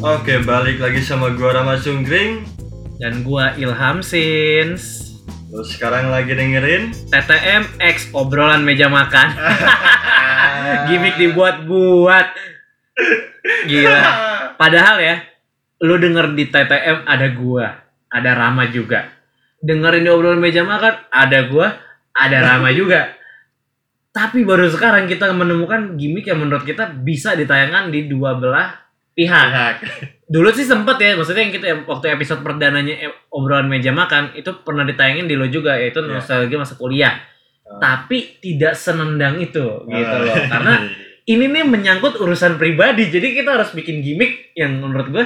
Oke, balik lagi sama gua Rama Sungkring. Dan gua Ilham Sins. Lu sekarang lagi dengerin TTM X obrolan meja makan. Gimik dibuat-buat. Gila. Padahal ya, lu denger di TTM ada gua, ada Rama juga. Dengerin di obrolan meja makan ada gua, ada Rama juga. Tapi baru sekarang kita menemukan gimmick yang menurut kita bisa ditayangkan di dua belah pihak. pihak. Dulu sih sempet ya, maksudnya yang kita waktu episode perdananya eh, obrolan meja makan itu pernah ditayangin di lo juga yaitu Iya. nostalgia masa kuliah. Oh. Tapi tidak senendang itu gitu Ah. loh. Karena ini nih menyangkut urusan pribadi, jadi kita harus bikin gimmick yang menurut gue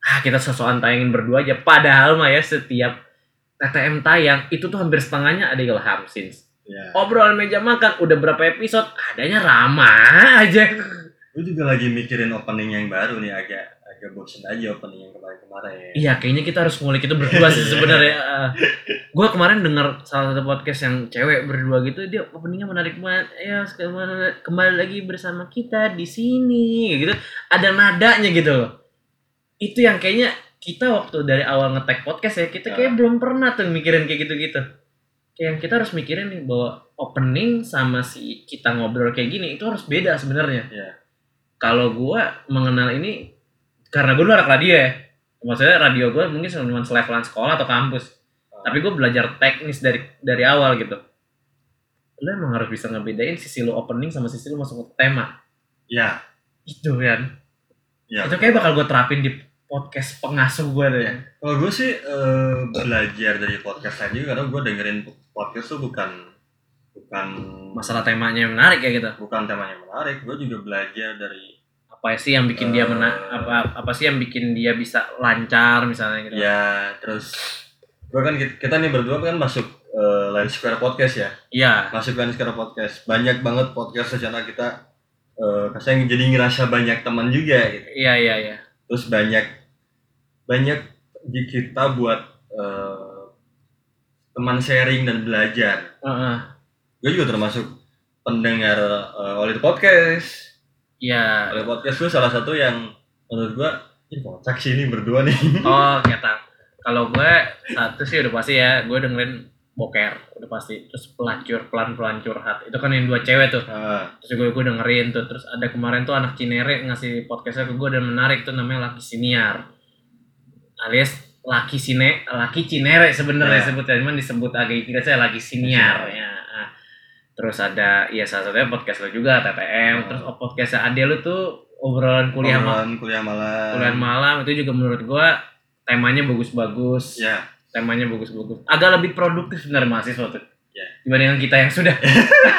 ah kita sesuatu tayangin berdua aja. Padahal mah ya setiap TTM tayang itu tuh hampir setengahnya ada Ilham Sins. ya. Obrolan meja makan udah berapa episode adanya Rama aja. Gue juga lagi mikirin opening yang baru nih agak agak bosen aja opening yang kemarin-kemarin. Iya, kayaknya kita harus ngulik itu berdua sih sebenarnya. gue kemarin denger salah satu podcast yang cewek berdua gitu, dia openingnya menarik banget. Ya, kembali, kembali lagi bersama kita di sini, gitu. Ada nadanya gitu loh. Itu yang kayaknya kita waktu dari awal ngetek podcast ya, kita kayak belum pernah tuh mikirin kayak gitu-gitu. Kayak yang kita harus mikirin nih bahwa opening sama si kita ngobrol kayak gini itu harus beda sebenarnya. Iya. Kalau gua mengenal ini karena gue dulu anak radio ya. Maksudnya radio gue mungkin cuma selevelan sekolah atau kampus. Tapi gue belajar teknis dari dari awal gitu. Lo emang harus bisa ngebedain sisi lo opening sama sisi lo masuk ke tema. Ya, itu kan. Ya. itu kayak bakal gue terapin di podcast pengasuh gue deh Kalau gue sih eh, belajar dari podcast tadi karena gue dengerin podcast tuh bukan bukan masalah temanya yang menarik ya gitu bukan temanya menarik. Gue juga belajar dari apa sih yang bikin dia mena Eh. apa apa sih yang bikin dia bisa lancar misalnya gitu ya terus gue kan kita, kita nih berdua kan masuk eh, Line Square Podcast ya. iya masuk Line Square Podcast. Banyak banget podcast secara kita eh kasih jadi ngerasa banyak teman juga gitu. iya iya iya Terus banyak banyak di kita buat eh, teman sharing dan belajar. Heeh. Gue juga termasuk pendengar eh, oleh podcast. iya Oleh podcast gue salah satu yang menurut gue ini kocak sih ini berdua nih. Oh, kata. Kalau gue satu sih udah pasti ya, gue dengerin boker udah pasti. Terus pelacur, pelan-pelan curhat. Itu kan yang dua cewek tuh. Ah, Terus gue gue dengerin tuh. Terus ada kemarin tuh anak Cinere ngasih podcastnya ke gue dan menarik tuh namanya Laki Siniar. Alias Laki Sine, Laki Cinere sebenarnya Ya. sebutnya, cuman disebut agak kira saya Laki Siniar ya. Terus ada ya salah satunya podcast lo juga TTM, Oh. terus podcastnya Ade lu tuh obrolan kuliah malam obrolan kuliah malam. kuliah malam itu juga menurut gua temanya bagus-bagus Ya, temanya bagus-bagus agak lebih produktif sebenarnya mahasiswa tuh Ya. dibandingkan kita yang sudah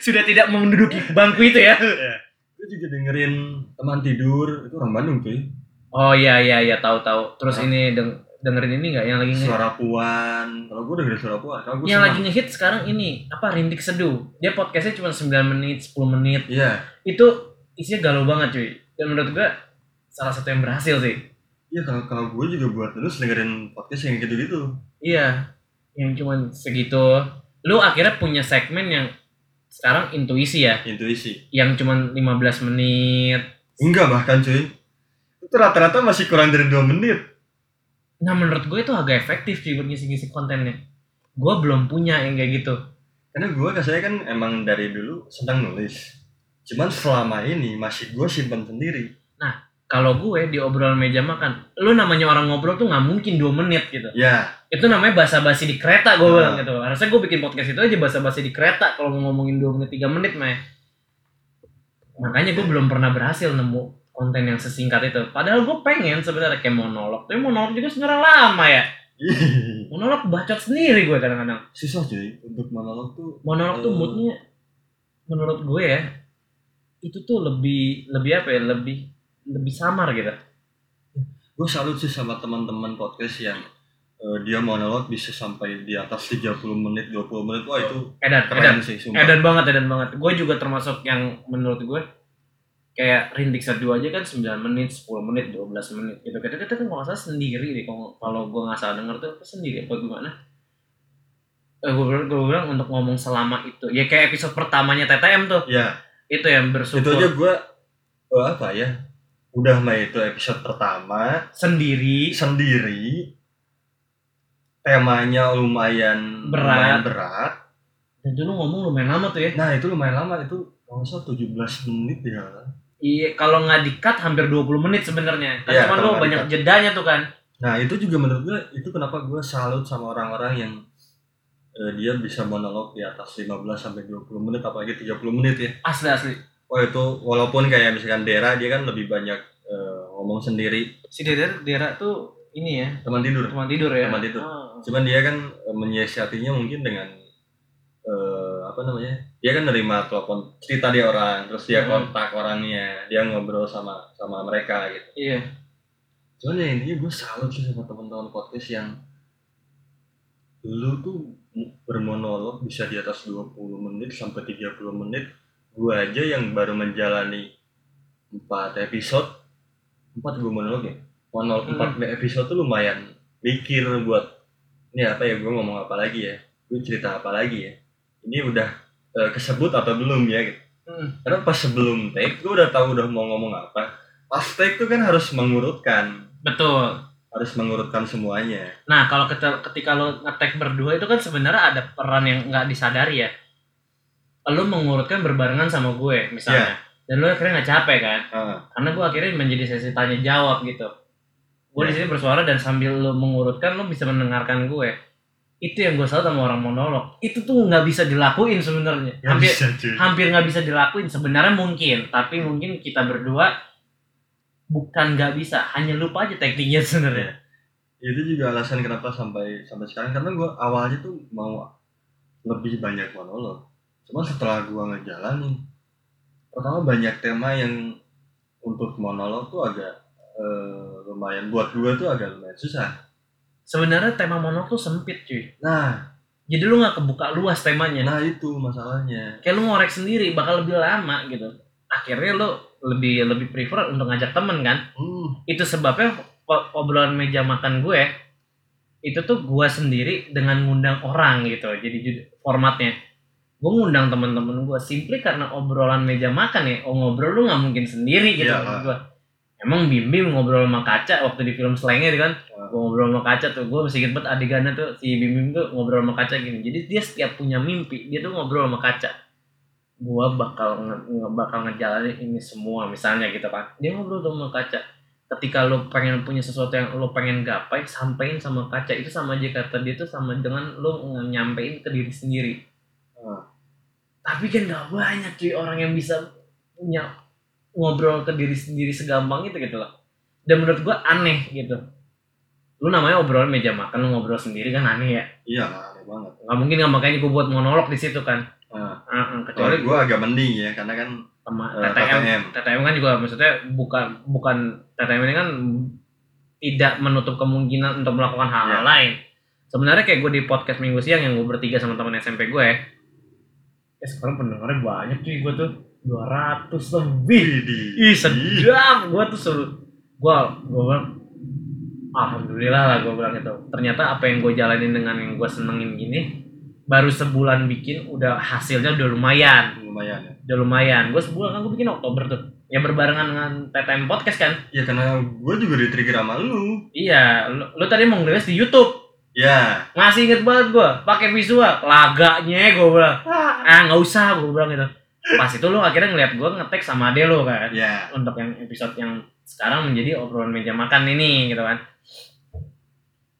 sudah tidak menduduki bangku itu ya gue juga dengerin teman tidur itu orang Bandung cuy. oh iya iya iya tahu tahu terus Ah. ini deng- dengerin ini nggak yang lagi Suara Puan. Kalau gue dengerin suara Puan, kalau gue yang lagi ngehit sekarang ini apa rintik seduh dia podcastnya cuma 9 menit 10 menit Iya, itu isinya galau banget cuy dan menurut gua salah satu yang berhasil sih iya kalau kalau gue juga buat terus dengerin podcast yang gitu-gitu. Iya, yang cuman segitu. Lu akhirnya punya segmen yang sekarang intuisi ya, Intuisi. yang cuman 15 menit. Enggak bahkan cuy. Itu rata-rata masih kurang dari 2 menit. Nah menurut gue itu agak efektif sih buat ngisi-ngisi kontennya. Gue belum punya yang kayak gitu. Karena gue kasarnya kan emang dari dulu senang nulis. Cuman selama ini masih gue simpan sendiri. Kalau gue di obrolan meja makan, lu namanya orang ngobrol tuh nggak mungkin 2 menit gitu. Ya, Itu namanya basa-basi di kereta gue Ah. bilang gitu. Harusnya gue bikin podcast itu aja basa-basi di kereta kalau mau ngomongin 2 menit 3 menit mah. Makanya gue belum pernah berhasil nemu konten yang sesingkat itu. Padahal gue pengen sebenarnya kayak monolog. Tapi monolog juga sebenarnya lama ya. Monolog bacot sendiri gue kadang-kadang. susah cuy untuk monolog tuh. Monolog tuh Eh. moodnya menurut gue ya itu tuh lebih lebih apa ya lebih lebih samar gitu. Gue salut sih sama teman-teman podcast yang eh, dia monolog bisa sampai di atas 30 menit, 20 menit. Wah itu Edan, edan, keren sih, sumpah. edan banget, edan banget. Gue juga termasuk yang menurut gue kayak rintik satu aja kan 9 menit, 10 menit, 12 menit gitu. Kita kita kan kalau salah sendiri deh kalau kalau gue nggak salah denger tuh sendiri apa gimana? Eh, gue bilang, gue bilang untuk ngomong selama itu. Ya kayak episode pertamanya TTM tuh. Ya, itu yang itu bersyukur aja gue apa ya udah mah itu episode pertama. Sendiri. Sendiri. Temanya lumayan Berat. lumayan berat. Dan itu lu ngomong lumayan lama tuh ya. Nah itu lumayan lama. Itu kalau salah 17 menit ya iya kalau nggak di-cut hampir 20 menit sebenarnya. Kan Iya, cuma kalau lu banyak jedanya tuh kan. Nah itu juga menurut gue itu kenapa gue salut sama orang-orang yang eh, dia bisa monolog di atas 15 sampai 20 menit apalagi 30 menit ya. Asli asli. Wah itu walaupun kayak misalkan Dera dia kan lebih banyak eh, ngomong sendiri. Si Dera Dera tuh ini ya teman tidur. teman tidur ya. Teman tidur. Ah. cuman dia kan eh, menyiasatinya mungkin dengan eh, apa namanya dia kan nerima telepon cerita dia orang terus dia Hmm. kontak orangnya dia ngobrol sama sama mereka gitu. Iya. Cuman ya intinya gue salut sih sama teman-teman podcast yang lu tuh bermonolog bisa di atas 20 menit sampai 30 menit. Gue aja yang baru menjalani 4 episode. 4 gue monolog ya? Monolog Hmm. 4 episode tuh lumayan mikir buat ini apa ya gue ngomong apa lagi ya? Gue cerita apa lagi ya ini udah eh, kesebut atau belum ya gitu Hmm. karena pas sebelum take gue udah tahu udah mau ngomong apa pas take tuh kan harus mengurutkan betul harus mengurutkan semuanya Nah, kalau ketika, lo ngetek berdua itu kan sebenarnya ada peran yang nggak disadari ya. Lo mengurutkan berbarengan sama gue misalnya. Dan lo akhirnya nggak capek kan? Ah, Karena gue akhirnya menjadi sesi tanya jawab gitu. Gue di Ya. sini bersuara dan sambil lo mengurutkan lo bisa mendengarkan gue. Itu yang gue salut sama orang monolog. Itu tuh nggak bisa dilakuin sebenarnya. Hampir bisa cuy hampir nggak bisa dilakuin. Sebenarnya mungkin, tapi mungkin kita berdua bukan nggak bisa. Hanya lupa aja tekniknya sebenarnya. itu juga alasan kenapa sampai sampai sekarang karena gue awalnya tuh mau lebih banyak monolog cuma setelah gue ngejalanin pertama banyak tema yang untuk monolog tuh agak eh, lumayan buat gue tuh agak lumayan susah Sebenarnya tema monolog tuh sempit cuy. nah Jadi lu nggak kebuka luas temanya. nah itu masalahnya Kayak lu ngorek sendiri bakal lebih lama gitu. Akhirnya lu lebih lebih prefer untuk ngajak temen kan. hmm, Itu sebabnya obrolan meja makan gue itu tuh gue sendiri dengan ngundang orang gitu. Jadi formatnya gue ngundang temen-temen gue simply karena obrolan meja makan ya. Oh ngobrol lu nggak mungkin sendiri gitu. Gua. Emang Bim Bim ngobrol sama kaca waktu di film Slangnya kan? Gue ngobrol sama kaca tuh gue masih inget banget adegannya tuh si Bim Bim tuh ngobrol sama kaca gini. Jadi dia setiap punya mimpi dia tuh ngobrol sama kaca. Gue bakal nge, bakal ngejalanin ini semua misalnya gitu kan. Dia ngobrol tuh sama kaca. Ketika lo pengen punya sesuatu yang lo pengen gapai sampein sama kaca. Itu sama aja kata dia tuh sama dengan lo nyampein ke diri sendiri. Ah. tapi kan gak banyak cuy orang yang bisa punya ngobrol ke diri sendiri segampang itu gitu loh. Dan menurut gua aneh gitu. Lu namanya obrolan meja makan lu ngobrol sendiri kan aneh ya? Iya aneh banget. Nggak mungkin nggak makanya gue buat monolog di situ kan. Ah. Ah, ah, kecuali gue agak mending ya karena kan sama eh, TTM KTM. TTM kan juga maksudnya bukan bukan TTM ini kan tidak menutup kemungkinan untuk melakukan hal-hal Iya. lain. Sebenarnya kayak gue di podcast minggu siang yang gue bertiga sama teman SMP gue ya. Eh, sekarang pendengarnya banyak cuy gue tuh 200 lebih. Ih sedap. Gue tuh seru gue gue bilang alhamdulillah lah gue bilang itu ternyata apa yang gue jalanin dengan yang gue senengin gini baru sebulan bikin udah hasilnya udah lumayan. Lumayan ya. Udah lumayan. Gue sebulan kan gue bikin Oktober tuh. Ya berbarengan dengan TTM podcast kan? Ya karena gue juga di trigger sama lu. Iya lu, lu tadi mau ngerilis di YouTube. Ya masih inget banget gue pakai visual. Laganya gue bilang. Ah. Nggak usah gue bilang gitu pas itu lu akhirnya ngeliat gue ngetek sama ade lo kan ya untuk yang episode yang sekarang menjadi obrolan meja makan ini gitu kan.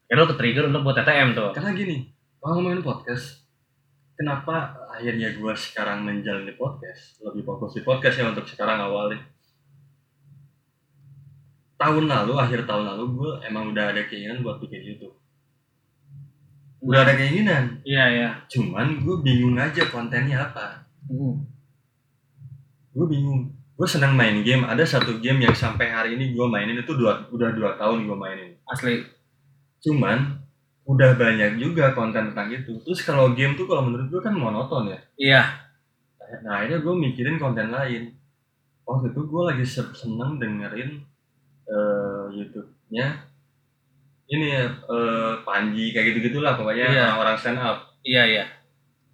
Ya lo ke trigger untuk buat TTM tuh. Karena gini kalau ngomongin podcast kenapa akhirnya gue sekarang menjalani podcast? Lebih fokus di podcast ya untuk sekarang awalnya. Tahun lalu akhir tahun lalu gue emang udah ada keinginan buat bikin YouTube. Udah ada keinginan. Iya iya. Cuman gue bingung aja kontennya apa. Hmm. Gue bingung. Gue senang main game. Ada satu game yang sampai hari ini gue mainin itu dua, udah dua tahun gue mainin. Asli. Cuman udah banyak juga konten tentang itu. Terus kalau game tuh kalau menurut gue kan monoton ya. Iya. Nah akhirnya gue mikirin konten lain. Waktu itu gue lagi se- seneng dengerin eh YouTube-nya ini ya eh, Panji kayak gitu gitulah pokoknya Iya. orang-orang stand up. Iya iya.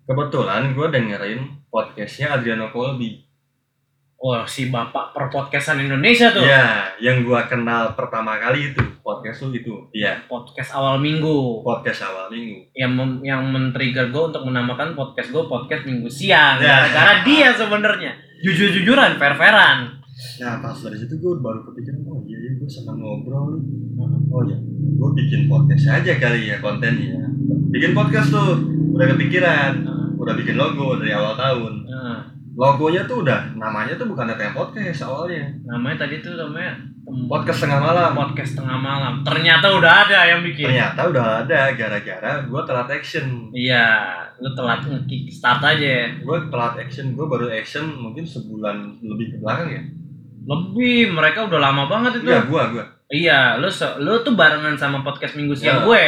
Kebetulan gue dengerin podcastnya Adriano Colby Wah, si bapak perpodcastan Indonesia tuh. Iya, yang gua kenal pertama kali itu podcast lu itu. Iya, Podcast awal minggu. podcast awal minggu. Yang mem- yang men-trigger gue untuk menamakan podcast gue podcast minggu siang. Ya. Gara-gara dia sebenarnya. Jujur-jujuran, fair-fairan. Nah pas dari situ gue baru kepikiran oh iya iya gue senang ngobrol nih. Oh iya, gue bikin podcast aja kali ya kontennya. Bikin podcast tuh udah kepikiran, udah bikin logo dari awal tahun. Nah, Logonya tuh udah namanya tuh bukan TM Podcast awalnya. namanya tadi tuh namanya Podcast tengah malam. podcast tengah malam. Ternyata udah ada yang bikin. Ternyata udah ada gara-gara gue telat action. Iya, lu telat nge-kick start aja. Gue telat action, gue baru action mungkin sebulan lebih ke belakang ya. Lebih, mereka udah lama banget itu. Iya, gue gue. Iya, lu lu tuh barengan sama podcast minggu siang Iya. gue.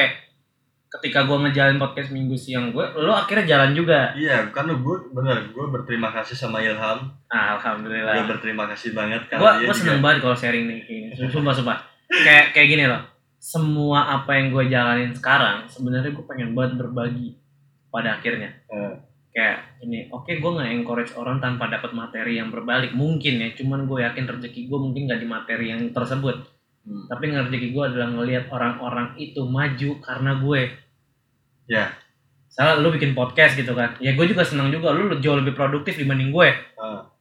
Ketika gue ngejalin podcast minggu siang gue, lu akhirnya jalan juga. Iya, karena gue bener, gue berterima kasih sama Ilham. Ah, Gue Alhamdulillah. berterima kasih banget Gue karena gue seneng juga- banget kalau sharing nih kayak gini. Sumpah sumpah. Kayak kayak gini loh. Semua apa yang gue jalanin sekarang sebenarnya gue pengen banget berbagi pada akhirnya. Eh. Kayak ini, oke gue nggak encourage orang tanpa dapat materi yang berbalik mungkin ya. Cuman gue yakin rezeki gue mungkin gak di materi yang tersebut. Hmm. Tapi rezeki gue adalah ngelihat orang-orang itu maju karena gue. Ya. Salah lu bikin podcast gitu kan. Ya gue juga senang juga. Lu jauh lebih produktif dibanding gue. Ah.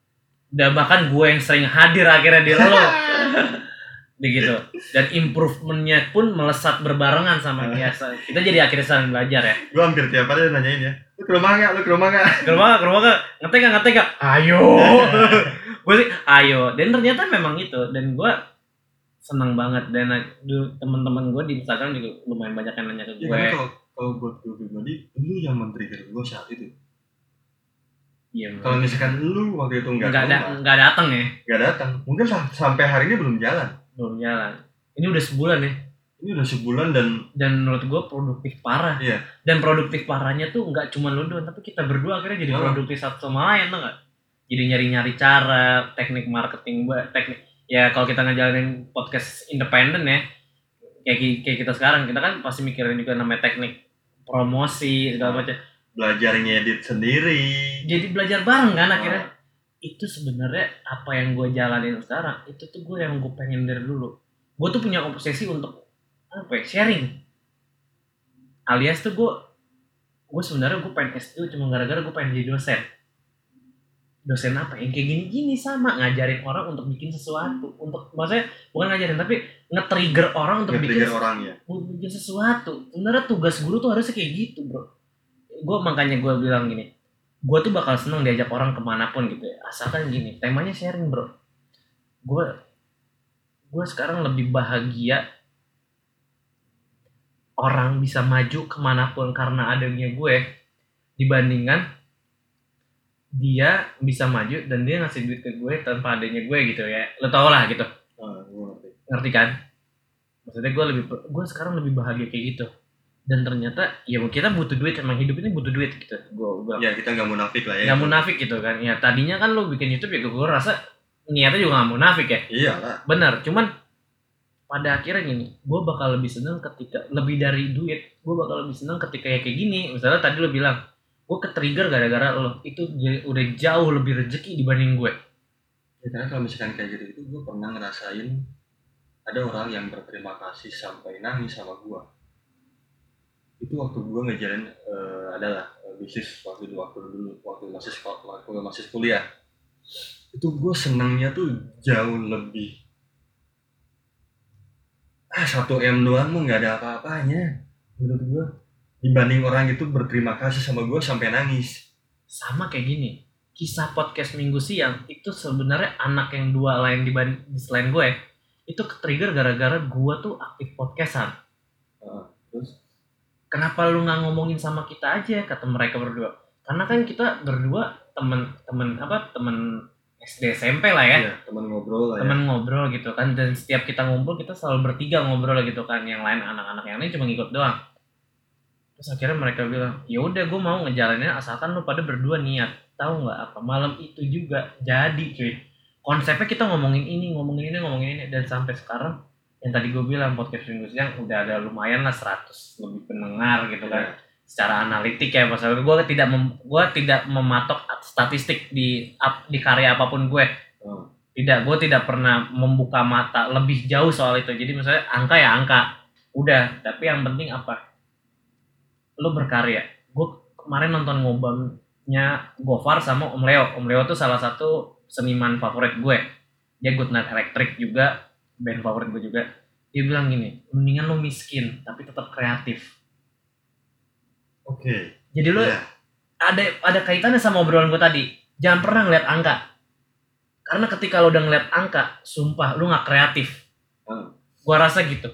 Dan bahkan gue yang sering hadir akhirnya di lo. Begitu. Dan improvementnya pun melesat berbarengan sama dia. Kita jadi akhirnya saling belajar ya. Gue hampir tiap hari nanyain ya, lu ke rumah nggak? Lu ke rumah nggak? Ke rumah, ke rumah gak? Ngetek gak? Ngetek gak? Ayo. gue sih, ayo. Dan ternyata memang itu. Dan gue senang banget. Dan du- teman-teman gue di Instagram juga lumayan banyak yang nanya ke Ya, gue. karena kalau kalau buat gue pribadi, lu yang men-trigger gue saat itu. Iya. Kalau misalkan lu waktu itu nggak nggak rumah, nggak datang ya nggak datang, mungkin sam- sampai hari ini belum jalan. belum jalan ini udah sebulan ya Ini udah sebulan dan dan menurut gue produktif parah Iya. dan produktif parahnya tuh nggak cuma lo doang tapi kita berdua akhirnya jadi Oh. produktif satu sama lain tuh nggak jadi nyari nyari cara teknik marketing buat teknik ya kalau kita ngejalanin podcast independen ya kayak kayak kita sekarang kita kan pasti mikirin juga namanya teknik promosi segala macam. Belajar ngedit sendiri. jadi belajar bareng kan akhirnya. Ah. itu sebenarnya apa yang gue jalanin sekarang itu tuh gue yang gue pengen dari dulu. Gue tuh punya obsesi untuk apa ya, sharing. Alias tuh gue gue sebenarnya gue pengen S2 cuma gara-gara gue pengen jadi dosen dosen apa yang kayak gini-gini sama ngajarin orang untuk bikin sesuatu. Untuk maksudnya bukan ngajarin tapi nge-trigger orang untuk bikin Nge-trigger orang ya. bikin sesuatu. Sebenarnya tugas guru tuh harusnya kayak gitu bro. Gue makanya gue bilang gini gue tuh bakal seneng diajak orang ke mana pun gitu ya. Asalkan gini temanya sharing bro. Gue gue sekarang lebih bahagia orang bisa maju ke mana pun karena adanya gue dibandingkan dia bisa maju dan dia ngasih duit ke gue tanpa adanya gue gitu ya. Lo tau lah gitu. Ah, gue ngerti. ngerti kan? Maksudnya gue lebih gue sekarang lebih bahagia kayak gitu. Dan ternyata ya kita butuh duit emang hidup ini butuh duit gitu. Gue bilang Ya kita nggak munafik lah ya. nggak munafik gitu kan. Ya tadinya kan lo bikin YouTube ya gue rasa niatnya juga nggak munafik ya. Iyalah. benar cuman pada akhirnya gini gue bakal lebih seneng ketika lebih dari duit gue bakal lebih seneng ketika ya kayak gini. Misalnya tadi lo bilang gue ke trigger gara-gara lo itu udah jauh lebih rezeki dibanding gue Ya, karena kalau misalkan kayak gitu itu gue pernah ngerasain ada orang yang berterima kasih sampai nangis sama gue. Itu waktu gue ngejalin eh, adalah eh, bisnis waktu itu waktu dulu waktu masih sekolah waktu masih kuliah. Itu gue senangnya tuh jauh lebih ah satu m doang mah nggak ada apa-apanya menurut gue dibanding orang itu berterima kasih sama gue sampai nangis. sama kayak gini kisah podcast minggu siang itu sebenarnya anak yang dua lain di selain gue itu ke trigger gara-gara gue tuh aktif podcastan. Heeh, terus? Kenapa lu nggak ngomongin sama kita aja kata mereka berdua? Karena kan kita berdua temen-temen apa temen SD SMP lah ya. Iya, teman ngobrol lah ya. temen ngobrol gitu kan dan setiap kita ngumpul kita selalu bertiga ngobrol gitu kan. Yang lain anak-anak yang lain cuma ngikut doang terus akhirnya mereka bilang ya udah gue mau ngejalanin asalkan lu pada berdua niat. Tahu nggak apa malam itu juga jadi cuy. Konsepnya kita ngomongin ini ngomongin ini ngomongin ini dan sampai sekarang yang tadi gue bilang podcast minggu siang udah ada lumayan lah 100 lebih pendengar gitu kan. Iya. secara analitik ya masalah gue tidak mem, gue tidak mematok statistik di di karya apa pun gue Oh. tidak gue tidak pernah membuka mata lebih jauh soal itu. Jadi misalnya angka ya angka. Udah tapi yang penting apa lo berkarya gue kemarin nonton ngobamnya Gofar sama Om Leo Om Leo tuh salah satu seniman favorit gue dia Good Night Electric juga band favorit gue juga dia bilang gini mendingan lo miskin tapi tetap kreatif Oke. jadi lo Iya. ada ada kaitannya sama obrolan gue tadi. Jangan pernah ngeliat angka. Karena ketika lo udah ngeliat angka, sumpah lo nggak kreatif. Hmm. Gua rasa gitu.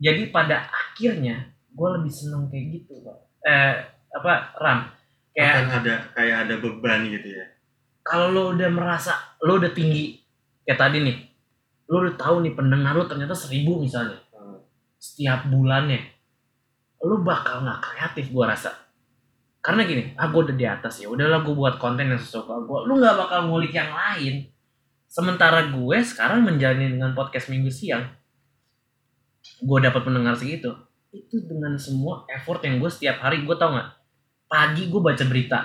Jadi pada akhirnya gue lebih seneng kayak gitu, Pak. Eh apa Ram? Kayak Akan ada kayak ada beban gitu ya. kalau lo udah merasa lo udah tinggi kayak tadi nih, lo udah tahu nih pendengar lo ternyata seribu misalnya Hmm. setiap bulannya, lo bakal nggak kreatif gua rasa. Karena gini, ah gue udah di atas ya, udahlah gue buat konten yang sesuai gue. Lu nggak bakal ngulik yang lain. Sementara gue sekarang menjalani dengan podcast minggu siang, gue dapat pendengar segitu. Itu dengan semua effort yang gue setiap hari gue tau nggak? Pagi gue baca berita,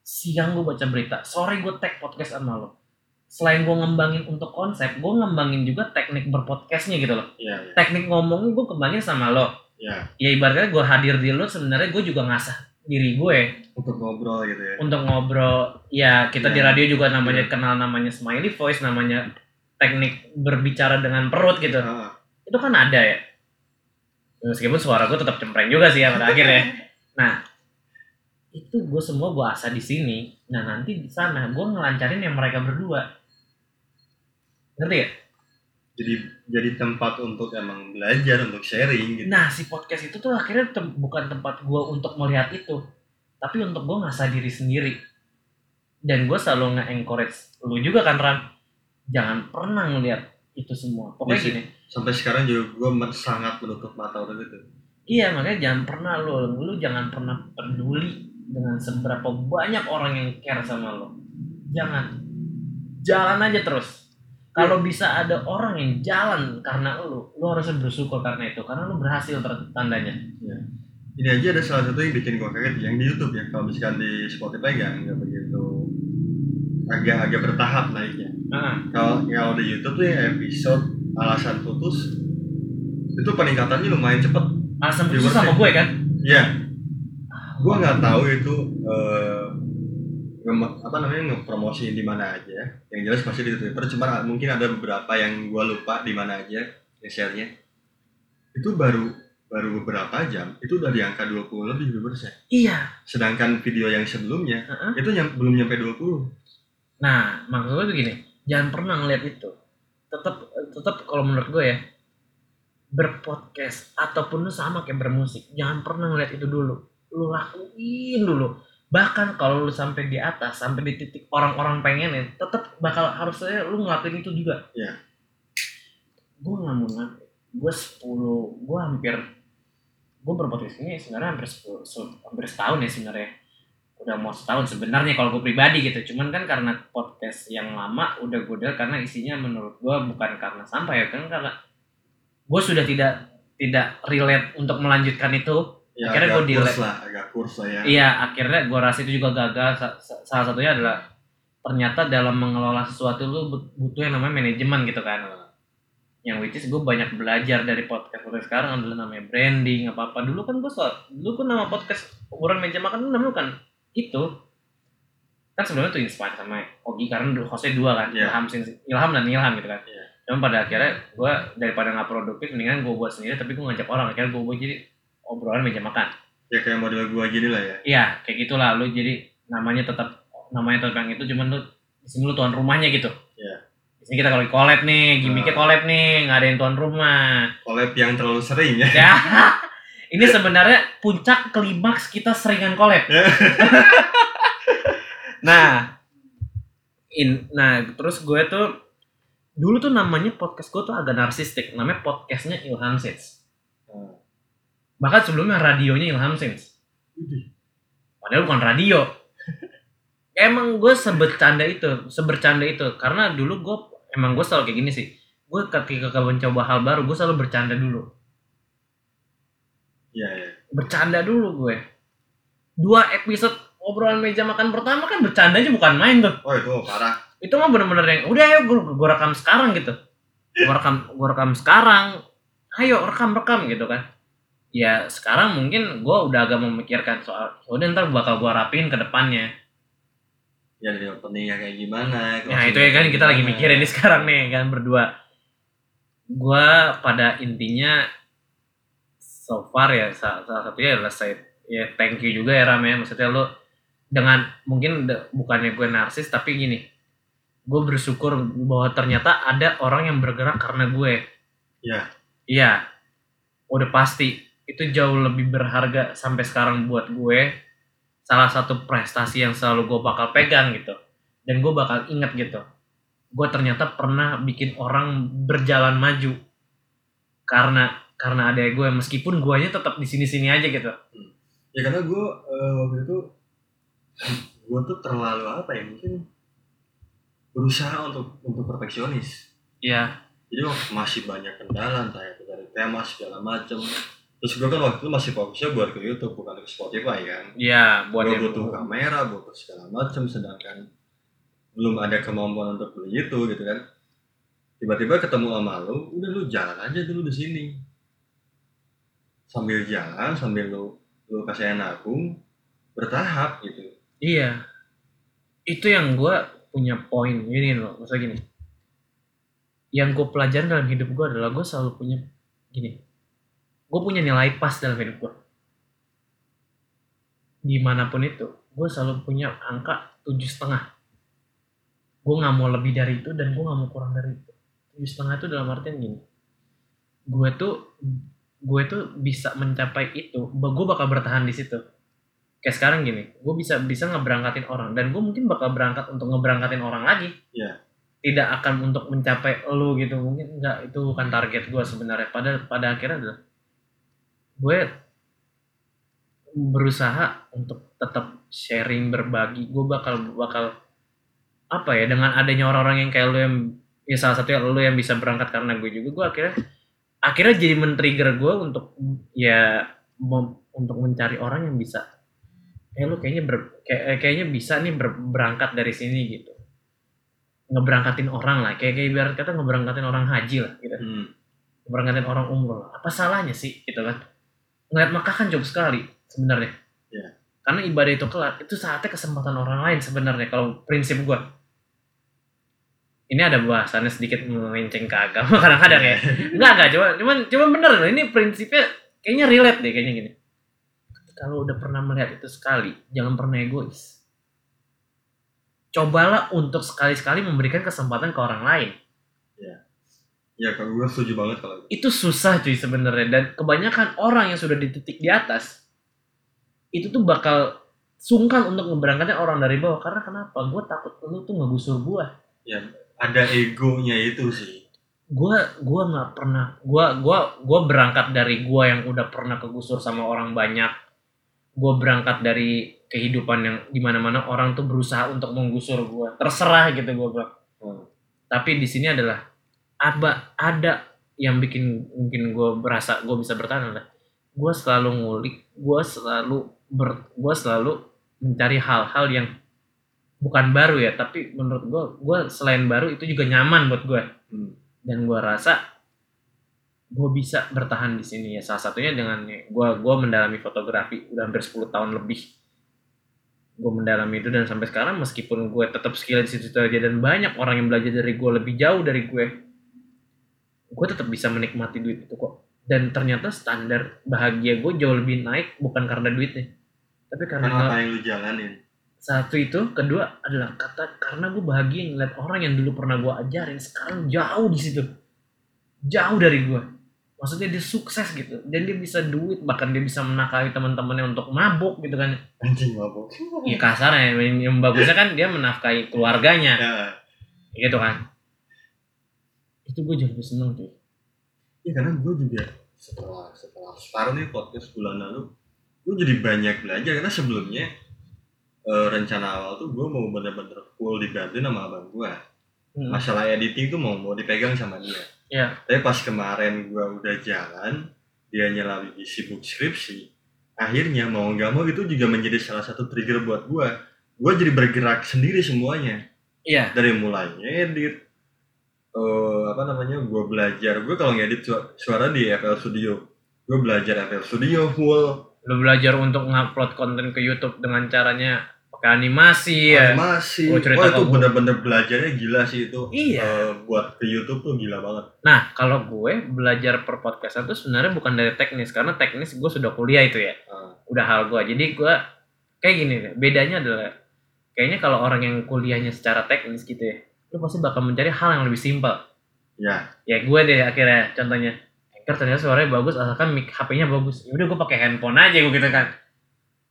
siang gue baca berita, sore gue tag podcast sama lo. Selain gue ngembangin untuk konsep, gue ngembangin juga teknik berpodcastnya gitu loh. Iya, iya. Teknik ngomongnya gue kembangin sama lo Iya. ya ibaratnya gue hadir di lu sebenarnya gue juga ngasah diri gue Untuk ngobrol gitu ya. untuk ngobrol ya kita Ya. di radio juga namanya kenal namanya smiley voice namanya teknik berbicara dengan perut gitu Ah, itu kan ada ya meskipun suara gue tetap cempreng juga sih ya pada akhirnya nah itu gue semua gue asah di sini nah nanti di sana gue ngelancarin yang mereka berdua ngerti ya jadi jadi tempat untuk emang belajar untuk sharing gitu. Nah, si podcast itu tuh akhirnya tem- bukan tempat gue untuk melihat itu, tapi untuk gue ngasah diri sendiri. Dan gue selalu nge-encourage lu juga kan, Ran. Jangan pernah ngelihat itu semua. Pokoknya Iya sih. gini, Sampai sekarang juga gue sangat menutup mata udah gitu. iya makanya jangan pernah lu, lu jangan pernah peduli dengan seberapa banyak orang yang care sama lo. Jangan. Jalan aja terus. Kalau bisa ada orang yang jalan karena lu, lu harusnya bersyukur karena itu, karena lu berhasil tandanya. Ini aja ada salah satu yang bikin gue kaget yang di YouTube ya. Kalau misalkan di Spotify nggak nggak begitu agak-agak bertahap naiknya. Heeh. Kalau kalau di YouTube tuh yang episode alasan putus itu peningkatannya lumayan cepet. Alasan putus sama gue kan? Iya. Gue nggak tahu itu nge- apa namanya ngepromosiin di mana aja. Yang jelas pasti di Twitter. Cuma mungkin ada beberapa yang gue lupa di mana aja nge-share-nya. Itu baru baru beberapa jam itu udah di angka 20 lebih viewersnya. Iya. Sedangkan video yang sebelumnya Heeh. itu nyam, belum nyampe 20. Nah, maksud gue tuh gini, jangan pernah ngeliat itu. Tetap tetap kalau menurut gue ya, berpodcast ataupun lu sama kayak bermusik, jangan pernah ngeliat itu dulu. Lu lakuin dulu. Bahkan kalau lu sampai di atas, sampai di titik orang-orang pengenin, tetap bakal harusnya lu ngelakuin itu juga. Iya. Gue nggak mau ngaku. Gue 10, gue hampir gue berpodcast ini sebenarnya hampir 10, se- hampir setahun ya sebenarnya udah mau setahun sebenarnya kalau gue pribadi gitu. Cuman kan karena podcast yang lama udah gue udah karena isinya menurut gue bukan karena sampah ya kan karena gue sudah tidak tidak relate untuk melanjutkan itu. Ya, Akhirnya delay. kurs lah, agak kurs lah ya. iya akhirnya gue rasa itu juga gagal. Sa- sa- salah satunya adalah ternyata dalam mengelola sesuatu lu but- butuh yang namanya manajemen gitu kan. Yang which is gue banyak belajar dari podcast podcast sekarang adalah namanya branding apa apa dulu kan gue soal dulu kan nama podcast ukuran meja makan namanya kan itu kan sebelumnya tuh inspired sama Ogi karena dulu hostnya dua kan Iya. Ilham Ilham dan Ilham gitu kan Iya. Cuman pada akhirnya gue daripada nggak produktif mendingan gue buat sendiri tapi gue ngajak orang akhirnya gue buat jadi obrolan meja makan Ya kayak model gua gini lah ya. iya kayak gitulah lu jadi namanya tetap namanya tetap yang itu cuman lu di sini lu tuan rumahnya gitu Iya. di sini kita kalau collab nih gimmicknya Ah. collab nih nggak ada yang tuan rumah Collab yang terlalu sering ya. ini sebenarnya puncak klimaks kita seringan collab. Nah. In nah terus gue tuh dulu tuh namanya podcast gue tuh agak narsistik. Namanya podcastnya Ilham Sins. Hmm. bahkan sebelumnya radionya Ilham Sins. Padahal bukan radio. Emang gue sebercanda itu sebercanda itu. Karena dulu gue emang gue selalu kayak gini sih. Gue ketika mencoba hal baru gue selalu bercanda dulu Iya, iya. bercanda dulu gue. Dua episode obrolan meja makan pertama kan bercandanya bukan main tuh. Oh itu parah. itu mah bener-bener yang udah ayo gue, gue rekam sekarang gitu. Gue rekam gue rekam sekarang. Ayo rekam rekam gitu kan. Ya sekarang mungkin gue udah agak memikirkan soal "Ya udah ntar bakal gue rapiin ke depannya. Ya dari openingnya kayak gimana nah itu ya kan kita lagi mikirin nih sekarang nih kan berdua. Gue pada intinya so far ya salah, salah satunya adalah saya ya thank you juga ya Ram ya. Maksudnya lo dengan mungkin bukannya gue narsis tapi gini. Gue bersyukur bahwa ternyata ada orang yang bergerak karena gue. Iya. iya. Udah pasti. Itu jauh lebih berharga sampai sekarang buat gue. Salah satu prestasi yang selalu gue bakal pegang gitu. Dan gue bakal inget gitu. Gue ternyata pernah bikin orang berjalan maju. Karena karena ada gue meskipun guanya tetap di sini sini aja gitu. Ya karena gue waktu itu gue tuh terlalu apa ya mungkin berusaha untuk untuk perfeksionis. Ya jadi masih banyak kendala entah itu dari tema segala macem. Terus gue kan waktu itu masih fokusnya buat ke YouTube bukan ke Spotify kan? Ya buat gue yang butuh kamera butuh segala macem sedangkan belum ada kemampuan untuk beli itu gitu kan. Tiba-tiba ketemu sama lu udah lu jalan aja dulu di sini sambil jalan sambil lu lu kasih nabung bertahap gitu. Iya. Itu yang gue punya poin gini loh maksudnya gini. Yang gue pelajarin dalam hidup gue adalah gue selalu punya gini. Gue punya nilai pas dalam hidup gue di mana pun itu gue selalu punya angka tujuh setengah. Gue nggak mau lebih dari itu dan gue nggak mau kurang dari itu. Tujuh setengah itu dalam artian gini. Gue tuh gue tuh bisa mencapai itu gue bakal bertahan di situ. Kayak sekarang gini gue bisa bisa ngeberangkatin orang dan gue mungkin bakal berangkat untuk ngeberangkatin orang lagi. Iya. tidak akan untuk mencapai lu gitu mungkin enggak itu bukan target gue sebenarnya. Pada pada akhirnya adalah gue berusaha untuk tetap sharing berbagi. Gue bakal bakal apa ya dengan adanya orang-orang yang kayak lu yang ya salah satunya lu yang bisa berangkat karena gue juga gue akhirnya akhirnya jadi men-trigger gue untuk ya mem- untuk mencari orang yang bisa eh lu kayaknya ber, kayak, eh, kayaknya bisa nih ber- berangkat dari sini gitu. Ngeberangkatin orang lah kayak kayak ibarat kata ngeberangkatin orang haji lah gitu. Hmm. ngeberangkatin orang umroh lah. Apa salahnya sih gitu kan? Ngeliat Makkah kan jauh sekali sebenarnya. Iya. karena ibadah itu kelar itu saatnya kesempatan orang lain sebenarnya kalau prinsip gua ini ada bahasannya sedikit melenceng ke agama kadang-kadang ya. Enggak enggak cuma cuman cuma bener loh ini prinsipnya kayaknya relate deh kayaknya gini. Kalau udah pernah melihat itu sekali jangan pernah egois. Cobalah untuk sekali-sekali memberikan kesempatan ke orang lain. Ya kalau gue setuju banget kalau itu. Susah cuy sebenarnya. Dan kebanyakan orang yang sudah di titik di atas itu tuh bakal sungkan untuk ngeberangkatin orang dari bawah. Karena kenapa? Gue takut lu tuh ngegusur gue ada egonya itu sih. Gue gue nggak pernah gue gua gua berangkat dari gue yang udah pernah kegusur sama orang banyak. Gue berangkat dari kehidupan yang di mana-mana orang tuh berusaha untuk menggusur gue terserah gitu gue bilang Hmm. tapi di sini adalah ada ada yang bikin mungkin gue berasa gue bisa bertahan adalah gue selalu ngulik gue selalu ber gue selalu mencari hal-hal yang bukan baru ya tapi menurut gue gue selain baru itu juga nyaman buat gue Hmm. dan gue rasa gue bisa bertahan di sini ya. Salah satunya dengan gue gue mendalami fotografi udah hampir 10 tahun lebih. Gue mendalami itu dan sampai sekarang meskipun gue tetap skill di situ aja dan banyak orang yang belajar dari gue lebih jauh dari gue gue tetap bisa menikmati duit itu kok. Dan ternyata standar bahagia gue jauh lebih naik bukan karena duitnya tapi karena karena apa yang lu jalanin satu itu kedua adalah kata karena gue bahagia ngeliat orang yang dulu pernah gue ajarin sekarang jauh di situ. Jauh dari gue maksudnya dia sukses gitu dan dia bisa duit bahkan dia bisa menakali teman-temannya untuk mabuk gitu kan. Anjing mabuk. Ya kasarnya yang, yang bagusnya kan dia menafkahi keluarganya. Ya. Gitu kan. Itu gue lebih seneng tuh ya karena gue juga setelah setelah start nih podcast bulan lalu gue jadi banyak belajar karena sebelumnya eh, rencana awal tuh gue mau bener-bener full dibantuin sama abang gue Hmm. masalah editing tuh mau mau dipegang sama dia. Iya. tapi pas kemarin gue udah jalan dia lagi sibuk skripsi akhirnya mau nggak mau itu juga menjadi salah satu trigger buat gue gue jadi bergerak sendiri semuanya. Iya. dari mulai ngedit eh apa namanya gue belajar. Gue kalau ngedit su- suara di FL Studio. Gue belajar FL Studio full Lu belajar untuk ngupload konten ke YouTube dengan caranya pakai animasi ya. animasi Oh, itu bener-bener belajarnya gila sih itu Iya. Eh, buat ke YouTube tuh gila banget Nah, kalau gue belajar per podcastan itu sebenarnya bukan dari teknis karena teknis gue sudah kuliah itu ya. Ah, Udah hal gue. Jadi gue kayak gini deh. Bedanya adalah kayaknya kalau orang yang kuliahnya secara teknis gitu ya, lu pasti bakal mencari hal yang lebih simpel. ya Ya gue deh akhirnya contohnya Anchor ternyata suaranya bagus asalkan mic HP-nya bagus. Ya udah gue pakai handphone aja gue gitu kan.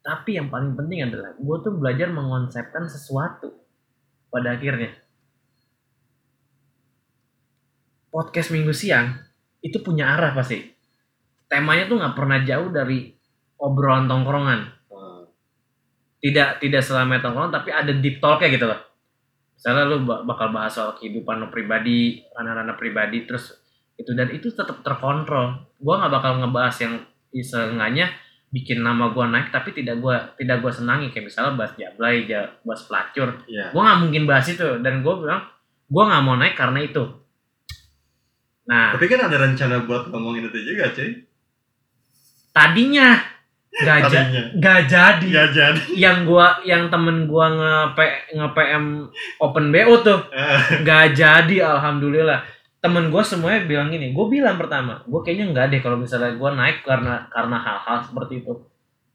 Tapi yang paling penting adalah gue tuh belajar mengonsepkan sesuatu pada akhirnya. Podcast minggu siang itu punya arah pasti. Temanya tuh nggak pernah jauh dari obrolan tongkrongan. ah, Tidak tidak selama tongkrongan tapi ada deep talk-nya gitu loh. Misalnya lu ba- bakal bahas soal kehidupan lu pribadi, ranah-ranah pribadi terus itu dan itu tetap terkontrol. Gua nggak bakal ngebahas yang seenggaknya bikin nama gua naik tapi tidak gua tidak gua senangi. Kayak misalnya bahas jablay, ja- bahas pelacur. ya Gua nggak mungkin bahas itu. Dan gua bilang gua nggak mau naik karena itu. Nah, tapi kan ada rencana buat ngomongin itu juga cuy. Tadinya nggak ja- tadinya. nggak jadi. ya jadi. Yang gua yang temen gua nge nge PM open BO tuh. Ah, nggak jadi alhamdulillah temen gue semuanya bilang gini gue bilang pertama gue kayaknya nggak deh kalau misalnya gue naik karena karena hal-hal seperti itu.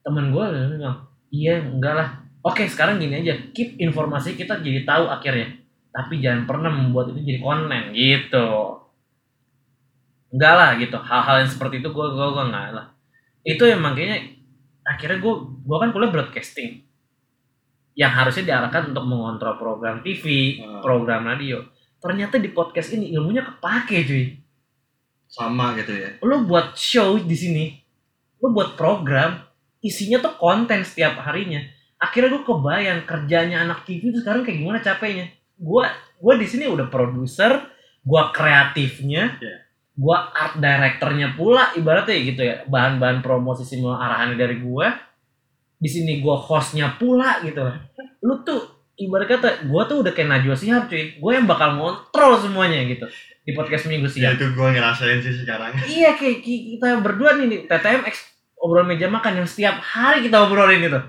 Temen gue bilang iya enggak lah. Oke sekarang gini aja keep informasi kita jadi tahu akhirnya. Tapi jangan pernah membuat itu jadi konten gitu. Enggak lah gitu. Hal-hal yang seperti itu gue gue gue enggak lah. Itu yang makanya akhirnya gue gue kan kuliah broadcasting. Yang harusnya diarahkan untuk mengontrol program TV, Hmm. program radio. Ternyata di podcast ini ilmunya kepake cuy. sama gitu ya Lo buat show di sini, lo buat program, isinya tuh konten setiap harinya. Akhirnya gue kebayang kerjanya anak TV itu sekarang kayak gimana capeknya. Gue gue di sini udah produser, gue kreatifnya, Iya. gue art directornya pula ibaratnya gitu ya. Bahan-bahan promosi semua arahannya dari gue. Di sini gue hostnya pula gitu. Lu tuh ibarat kata gue tuh udah kayak Najwa Shihab cuy. Gue yang bakal ngontrol semuanya gitu di podcast minggu ya siang. itu gue ngerasain sih sekarang Iya kayak ki- kita berdua nih, nih TTM X obrolan meja makan yang setiap hari kita obrolin itu.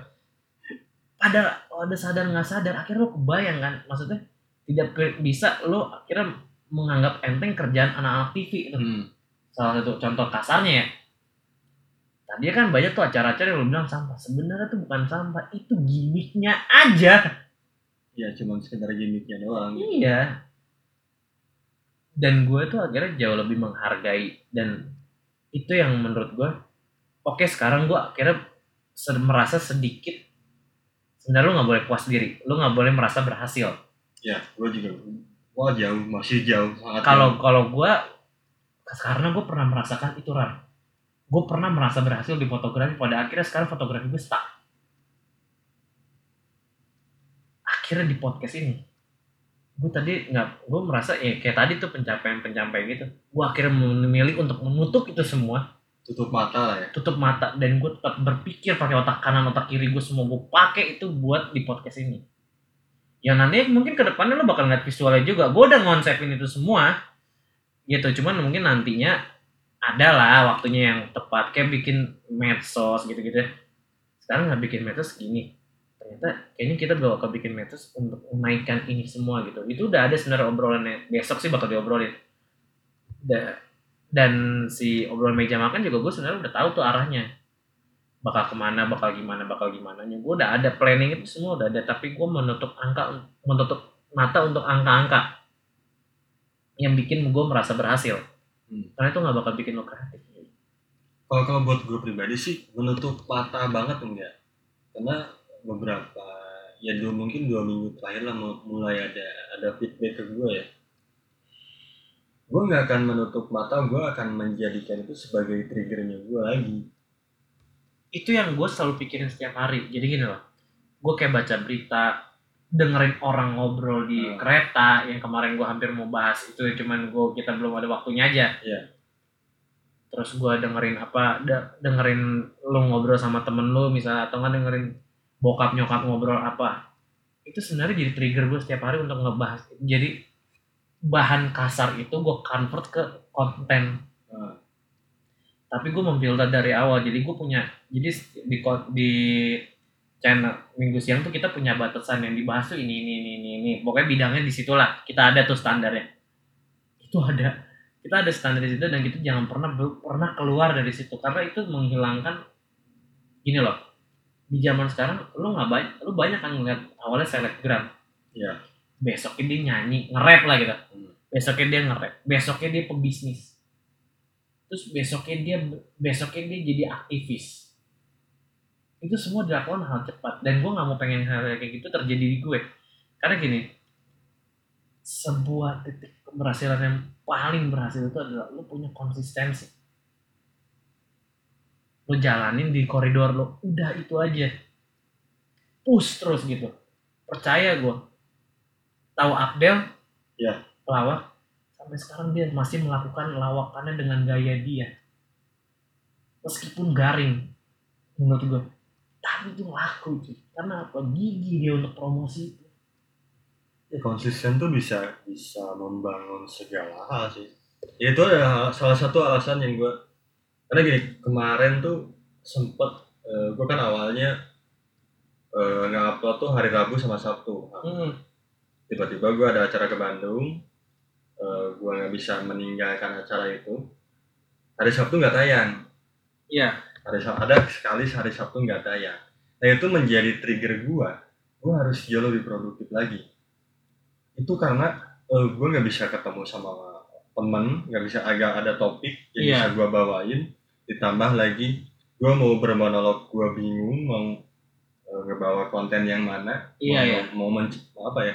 Pada ada sadar nggak sadar akhirnya lo kebayang kan maksudnya tidak bisa lo akhirnya menganggap enteng kerjaan anak-anak TV itu. hmm. Salah satu contoh kasarnya ya. Tadi kan banyak tuh acara-acara yang lo bilang sampah. Sebenarnya tuh bukan sampah, itu gimmicknya aja. Ya cuma sekedar gimmicknya doang. Iya. Dan gue tuh akhirnya jauh lebih menghargai dan itu yang menurut gue oke sekarang gue akhirnya merasa sedikit sebenarnya lu nggak boleh puas diri lu nggak boleh merasa berhasil. Ya gue juga wah jauh masih jauh sangat kalau kalau gue karena gue pernah merasakan itu ran. Gue pernah merasa berhasil di fotografi pada akhirnya sekarang fotografi gue stuck akhirnya di podcast ini gue tadi nggak gue merasa ya kayak tadi tuh pencapaian pencapaian gitu. Gue akhirnya memilih untuk menutup itu semua. Tutup mata lah ya. Tutup mata dan gue tetap berpikir pakai otak kanan otak kiri gue semua. Gue pakai itu buat di podcast ini. Ya nanti mungkin ke depannya lo bakal ngeliat visualnya juga. Gue udah ngonsepin itu semua. Gitu cuman mungkin nantinya ada lah waktunya yang tepat. Kayak bikin medsos gitu-gitu. Sekarang nggak bikin medsos gini ternyata kayaknya kita bakal bikin medsos untuk menaikkan ini semua gitu. Itu udah ada sebenarnya obrolannya. Besok sih bakal diobrolin. Da- dan si obrolan meja makan juga gue sebenarnya udah tahu tuh arahnya. Bakal ke mana bakal gimana bakal gimana nya gue udah ada planning itu semua udah ada tapi gue menutup angka menutup mata untuk angka-angka yang bikin gue merasa berhasil. Hmm. karena itu nggak bakal bikin lo kreatif. Kalau kalau buat gue pribadi sih menutup mata banget enggak. Karena beberapa ya dua mungkin dua minggu terakhir lah mu- mulai ada ada feedback ke gue ya gue nggak akan menutup mata gue akan menjadikan itu sebagai triggernya gue lagi itu yang gue selalu pikirin setiap hari jadi gini loh gue kayak baca berita dengerin orang ngobrol di Hmm. kereta yang kemarin gue hampir mau bahas itu cuman gue kita belum ada waktunya aja Iya. terus gue dengerin apa dengerin lu ngobrol sama temen lu misalnya atau nggak dengerin bokap nyokap ngobrol apa itu sebenarnya jadi trigger gue setiap hari untuk ngebahas. Jadi bahan kasar itu gue convert ke konten. Nah, tapi gue memfilter dari awal. Jadi gue punya jadi di di channel minggu siang tuh kita punya batasan yang dibahas tuh ini ini ini ini, ini. pokoknya bidangnya di situ lah kita ada tuh standarnya. Itu ada. Kita ada standar di situ dan kita jangan pernah pernah keluar dari situ. Karena itu menghilangkan gini loh di zaman sekarang lu nggak banyak lu banyak kan ngeliat awalnya selebgram. Iya. besoknya dia nyanyi nge-rap lah gitu. Hmm. besoknya dia nge-rap besoknya dia pebisnis. Terus besoknya dia besoknya dia jadi aktivis. Itu semua dilakukan hal cepat. Dan gue nggak mau pengen hal kayak gitu terjadi di gue. Karena gini sebuah titik keberhasilan yang paling berhasil itu adalah lu punya konsistensi lu jalanin di koridor lu. Udah itu aja. Push terus gitu. Percaya gue tahu Abdel? Iya. pelawak sampai sekarang dia masih melakukan lawakannya dengan gaya dia. Meskipun garing menurut gue tapi itu laku cuy karena apa? Gigi dia untuk promosi itu. Ya konsisten tuh bisa bisa membangun segala hal sih. Ya, itu adalah salah satu alasan yang gue karena gini kemarin tuh sempet eh, gue kan awalnya eh, nge-upload tuh hari Rabu sama Sabtu. Hmm. tiba-tiba gue ada acara ke Bandung eh, gue nggak bisa meninggalkan acara itu. Hari Sabtu nggak tayang. Iya. hari Sab- ada sekali hari Sabtu nggak tayang. Nah itu menjadi trigger gue gue harus jauh lebih produktif lagi. Itu karena eh, gue nggak bisa ketemu sama temen nggak bisa agak ada topik yang Iya. bisa gue bawain ditambah lagi gue mau bermonolog gue bingung mau eh, ngebawa konten yang mana Iya, mau, iya. mau menc- apa ya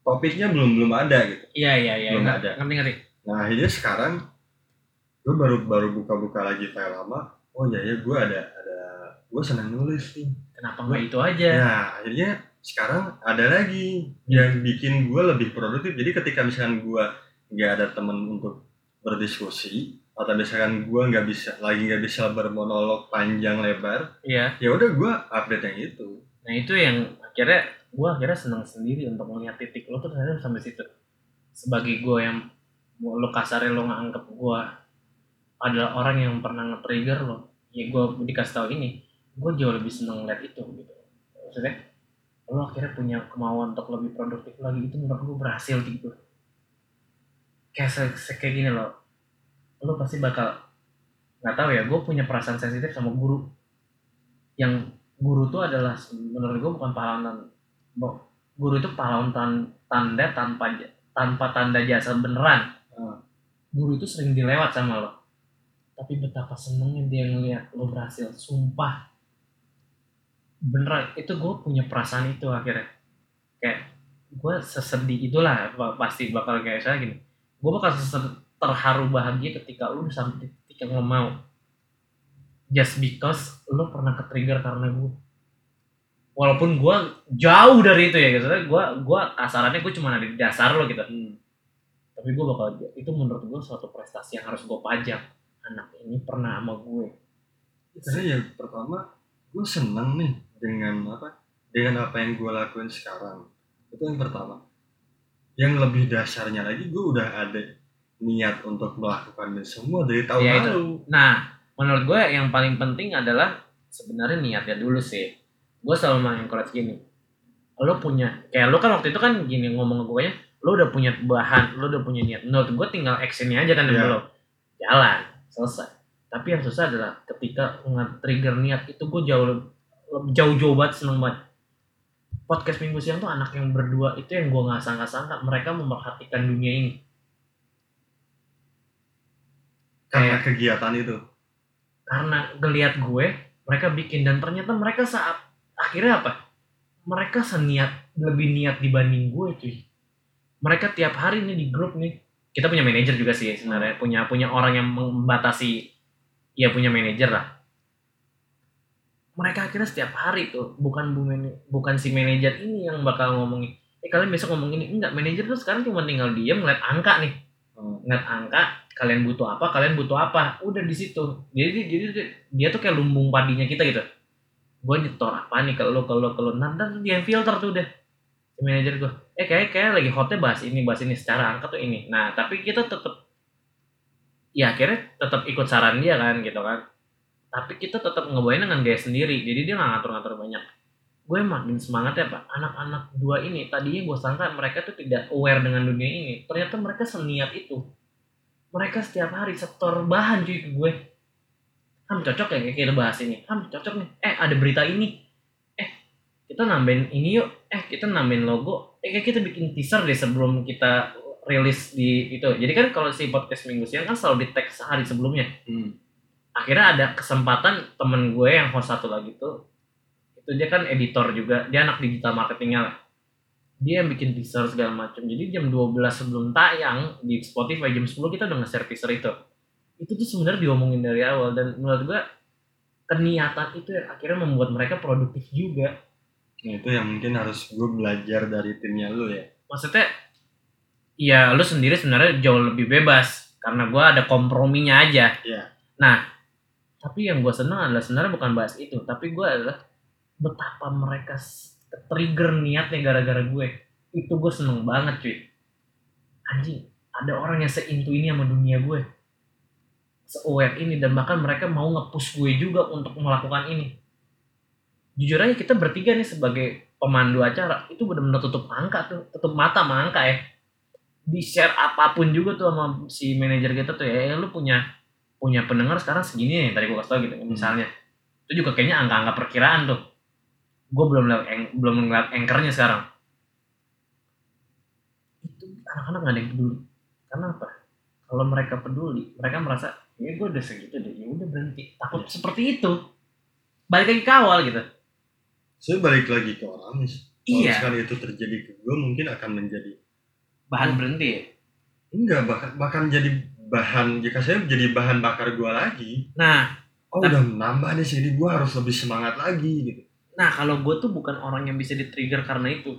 topiknya belum belum ada gitu iya iya iya Belum Ngerti, ada. ngerti ngerti Nah akhirnya sekarang gue baru baru buka-buka lagi file lama. Oh iya ya gue ada ada gue senang nulis nih. kenapa nggak itu aja Nah akhirnya sekarang ada lagi yang bikin gue lebih produktif. Jadi ketika misalkan gue nggak ada temen untuk berdiskusi atau misalkan gue nggak bisa lagi nggak bisa bermonolog panjang lebar, iya. ya udah gue update yang itu. nah itu yang akhirnya gue akhirnya senang sendiri untuk melihat titik lo tuh ternyata sampai situ. Sebagai gue yang lo kasarnya lo nganggep gue adalah orang yang pernah nge-trigger lo ya gue dikasih tahu ini gue jauh lebih seneng lihat itu gitu. Maksudnya lo akhirnya punya kemauan untuk lebih produktif lagi itu menurut gue berhasil gitu. Kayak se- se- kayak gini loh lo pasti bakal nggak tahu ya gue punya perasaan sensitif sama guru. Yang guru tuh adalah menurut gue bukan pahlawan guru itu pahlawan tan- tanda tanpa tanpa tanda jasa beneran. Hmm. guru itu sering dilewat sama lo. Tapi betapa senengnya dia ngeliat lo berhasil. Sumpah. Beneran itu gue punya perasaan itu akhirnya. Kayak gue sesedih itulah pa- pasti bakal kayak saya gini. Gue bakal sesed- terharu bahagia ketika lu sampai titik yang lo mau. Just because lo pernah ke trigger karena gue walaupun gue jauh dari itu ya gitu gue gue kasarannya gue cuma ada di dasar lo gitu. Tapi gue bakal itu menurut gue suatu prestasi yang harus gue pajak. Anak ini pernah sama gue. Karena ya pertama gue seneng nih dengan apa dengan apa yang gue lakuin sekarang. Itu yang pertama. Yang lebih dasarnya lagi gue udah ada niat untuk melakukan semua dari tahun itu. lalu Nah, menurut gue yang paling penting adalah sebenarnya niatnya dulu sih. Gue selalu mengencourage gini. Lo punya, kayak lo kan waktu itu kan gini ngomong ke gue ya, lo udah punya bahan, lo udah punya niat. Menurut gue tinggal actionnya aja kan Iya. belum. Jalan, selesai. Tapi yang susah adalah ketika nge-trigger niat itu gue jauh jauh-jauh banget seneng banget. Podcast minggu siang tuh anak yang berdua itu yang gue nggak sangka-sangka mereka memperhatikan dunia ini. Karena kegiatan itu. karena ngelihat gue mereka bikin dan ternyata mereka saat akhirnya apa? Mereka seniat lebih niat dibanding gue cuy. Mereka tiap hari nih di grup nih. Kita punya manajer juga sih sebenarnya. Punya punya orang yang membatasi ya punya manajer lah. Mereka akhirnya setiap hari tuh bukan bu bukan si manajer ini yang bakal ngomongin eh kalian besok ngomong ini. Enggak manajer tuh sekarang cuma tinggal diem ngeliat angka nih. Hmm. ngeliat angka kalian butuh apa kalian butuh apa. Udah di situ. Jadi jadi dia- tuh kayak lumbung padinya kita gitu. Gue nyetor apa nih ke lo nah ntar dia filter tuh udah. Si manajer gue eh kayak kayak lagi hotnya bahas ini bahas ini secara angka tuh ini. Nah tapi kita tetap ya akhirnya tetap ikut saran dia kan gitu kan. Tapi kita tetap ngebawain dengan gaya sendiri. Jadi dia nggak ngatur-ngatur banyak. Gue makin semangat ya pak. Anak-anak dua ini tadinya gue sangka mereka tuh tidak aware dengan dunia ini. Ternyata mereka seniat itu mereka setiap hari setor bahan cuy ke gue. Ham cocok ya kayak kita bahas ini. Ham cocok nih. Eh ada berita ini. Eh kita nambahin ini yuk. Eh kita nambahin logo. Eh kayak kita bikin teaser deh sebelum kita rilis di itu. Jadi kan kalau si podcast minggu siang kan selalu di tag sehari sebelumnya. Hmm. akhirnya ada kesempatan temen gue yang host satu lagi tuh. Itu dia kan editor juga. Dia anak digital marketingnya lah dia yang bikin teaser segala macam jadi jam 12 sebelum tayang di Spotify jam 10 kita udah nge-share teaser itu. Itu tuh sebenarnya diomongin dari awal. Dan menurut gue keniatan itu yang akhirnya membuat mereka produktif juga. Nah itu yang mungkin harus gue belajar dari timnya lu ya. maksudnya ya lu sendiri sebenarnya jauh lebih bebas. Karena gue ada komprominya aja. Iya. nah tapi yang gue senang adalah sebenarnya bukan bahas itu. Tapi gue adalah betapa mereka trigger niatnya gara-gara gue. Itu gue seneng banget cuy. Anjing ada orang yang seintu ini sama dunia gue. Se-aware ini dan bahkan mereka mau nge-push gue juga untuk melakukan ini. Jujur aja kita bertiga nih sebagai pemandu acara itu benar-benar tutup angka tuh. Tutup mata sama angka ya. Di share apa pun juga tuh sama si manajer kita tuh ya, "Eh, lu punya punya pendengar sekarang segini nih tadi gue kasih tau gitu misalnya. Itu juga kayaknya angka-angka perkiraan tuh gue belum lihat belum ngeliat anchornya sekarang itu anak-anak gak ada yang peduli karena apa kalau mereka peduli mereka merasa ya gue udah segitu deh ya udah berhenti takut Iya. seperti itu balik lagi ke awal gitu Saya balik lagi ke orang nih. Kalau Iya. sekali itu terjadi ke gue mungkin akan menjadi bahan berhenti ya. enggak bahkan bahkan jadi bahan jika saya jadi bahan bakar gue lagi. nah Oh Tapi- udah nambah nih sini gue harus lebih semangat lagi gitu. Nah, kalau gue tuh bukan orang yang bisa di-trigger karena itu.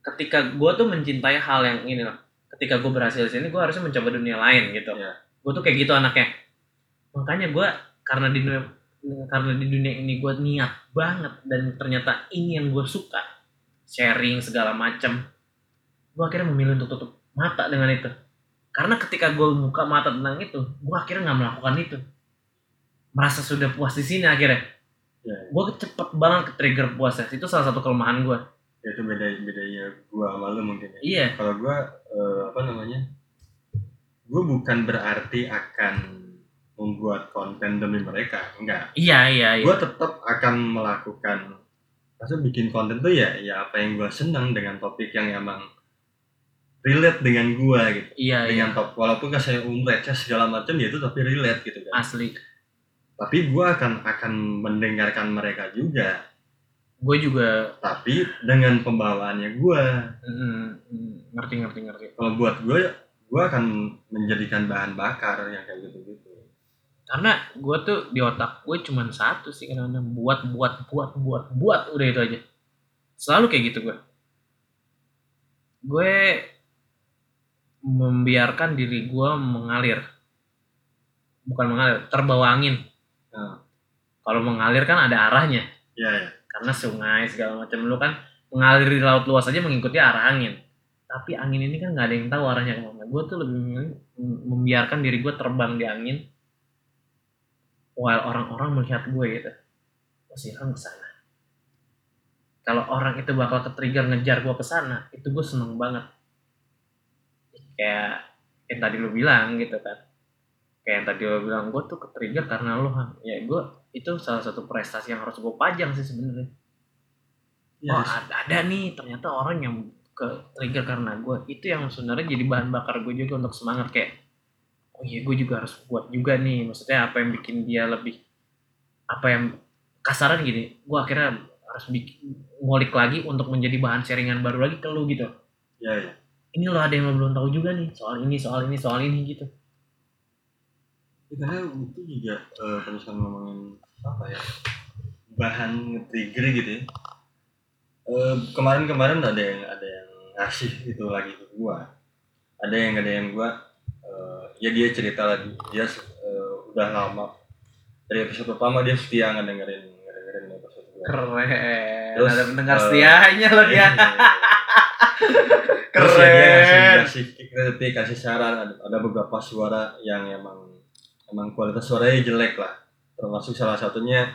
Ketika gue tuh mencintai hal yang ini lah. Ketika gue berhasil di sini, gue harusnya mencoba dunia lain gitu. Iya. Gue tuh kayak gitu anaknya. Makanya gue karena di dunia karena di dunia ini gue niat banget dan ternyata ini yang gue suka sharing segala macam gue akhirnya memilih untuk tutup mata dengan itu karena ketika gue buka mata tentang itu gue akhirnya nggak melakukan itu merasa sudah puas di sini akhirnya Ya, gue cepet banget ke trigger puasa itu salah satu kelemahan gue itu beda bedanya gue sama lu mungkin ya. iya. Kalau gue apa namanya? Gue bukan berarti akan membuat konten demi mereka, enggak. iya iya iya. Gue tetap akan melakukan maksudnya bikin konten tuh ya ya apa yang gue senang dengan topik yang emang relate dengan gue gitu. Iya iya. dengan top walaupun gak saya receh segala macam ya itu tapi relate gitu kan. Asli tapi gue akan akan mendengarkan mereka juga. Gue juga. Tapi dengan pembawaannya gue mm, ngerti ngerti ngerti. Kalau buat gue gue akan menjadikan bahan bakar yang kayak gitu gitu karena gue tuh di otak gue cuman satu sih karena buat buat buat buat buat. Udah itu aja. Selalu kayak gitu gue gue membiarkan diri gue mengalir. Bukan mengalir terbawa angin Nah. kalau mengalir kan ada arahnya. Ya ya karena sungai segala macam. Lu kan mengalir di laut luas aja mengikuti arah angin. Tapi angin ini kan nggak ada yang tahu arahnya ke mana. Gue tuh lebih membiarkan diri gue terbang di angin. While orang-orang melihat gue gitu. Oh si Ilham ke sana kalau orang itu bakal ke trigger ngejar gue ke sana itu gue seneng banget. Kayak yang tadi lu bilang gitu kan kayak yang tadi lu bilang gue tuh ke trigger karena Ham. ya gue itu salah satu prestasi yang harus gue pajang sih sebenarnya. Ya, oh ada, ada nih ternyata orang yang ke trigger karena gue itu yang sebenarnya jadi bahan bakar gue juga untuk semangat kayak oh iya gue juga harus buat juga nih. Maksudnya apa yang bikin dia lebih apa yang kasaran gini gue akhirnya harus bikin ngulik lagi untuk menjadi bahan sharingan baru lagi ke lu gitu. Ya ya. Ini lo ada yang lo belum tahu juga nih soal ini soal ini soal ini gitu Ya, karena itu juga eh, kalau ngomongin apa ya bahan trigger gitu ya Eh, kemarin-kemarin ada yang ada yang ngasih itu lagi ke gua ada yang ada yang gua eh, ya dia cerita lagi dia eh, udah lama dari episode pertama dia setia ngedengerin ngedengerin episode gua keren Terus, ada pendengar eh, setianya loh dia. Terus ya dia ngasih, Keren. ngasih kritik, kasih saran. Ada, ada beberapa suara yang emang emang kualitas suaranya jelek lah. Termasuk salah satunya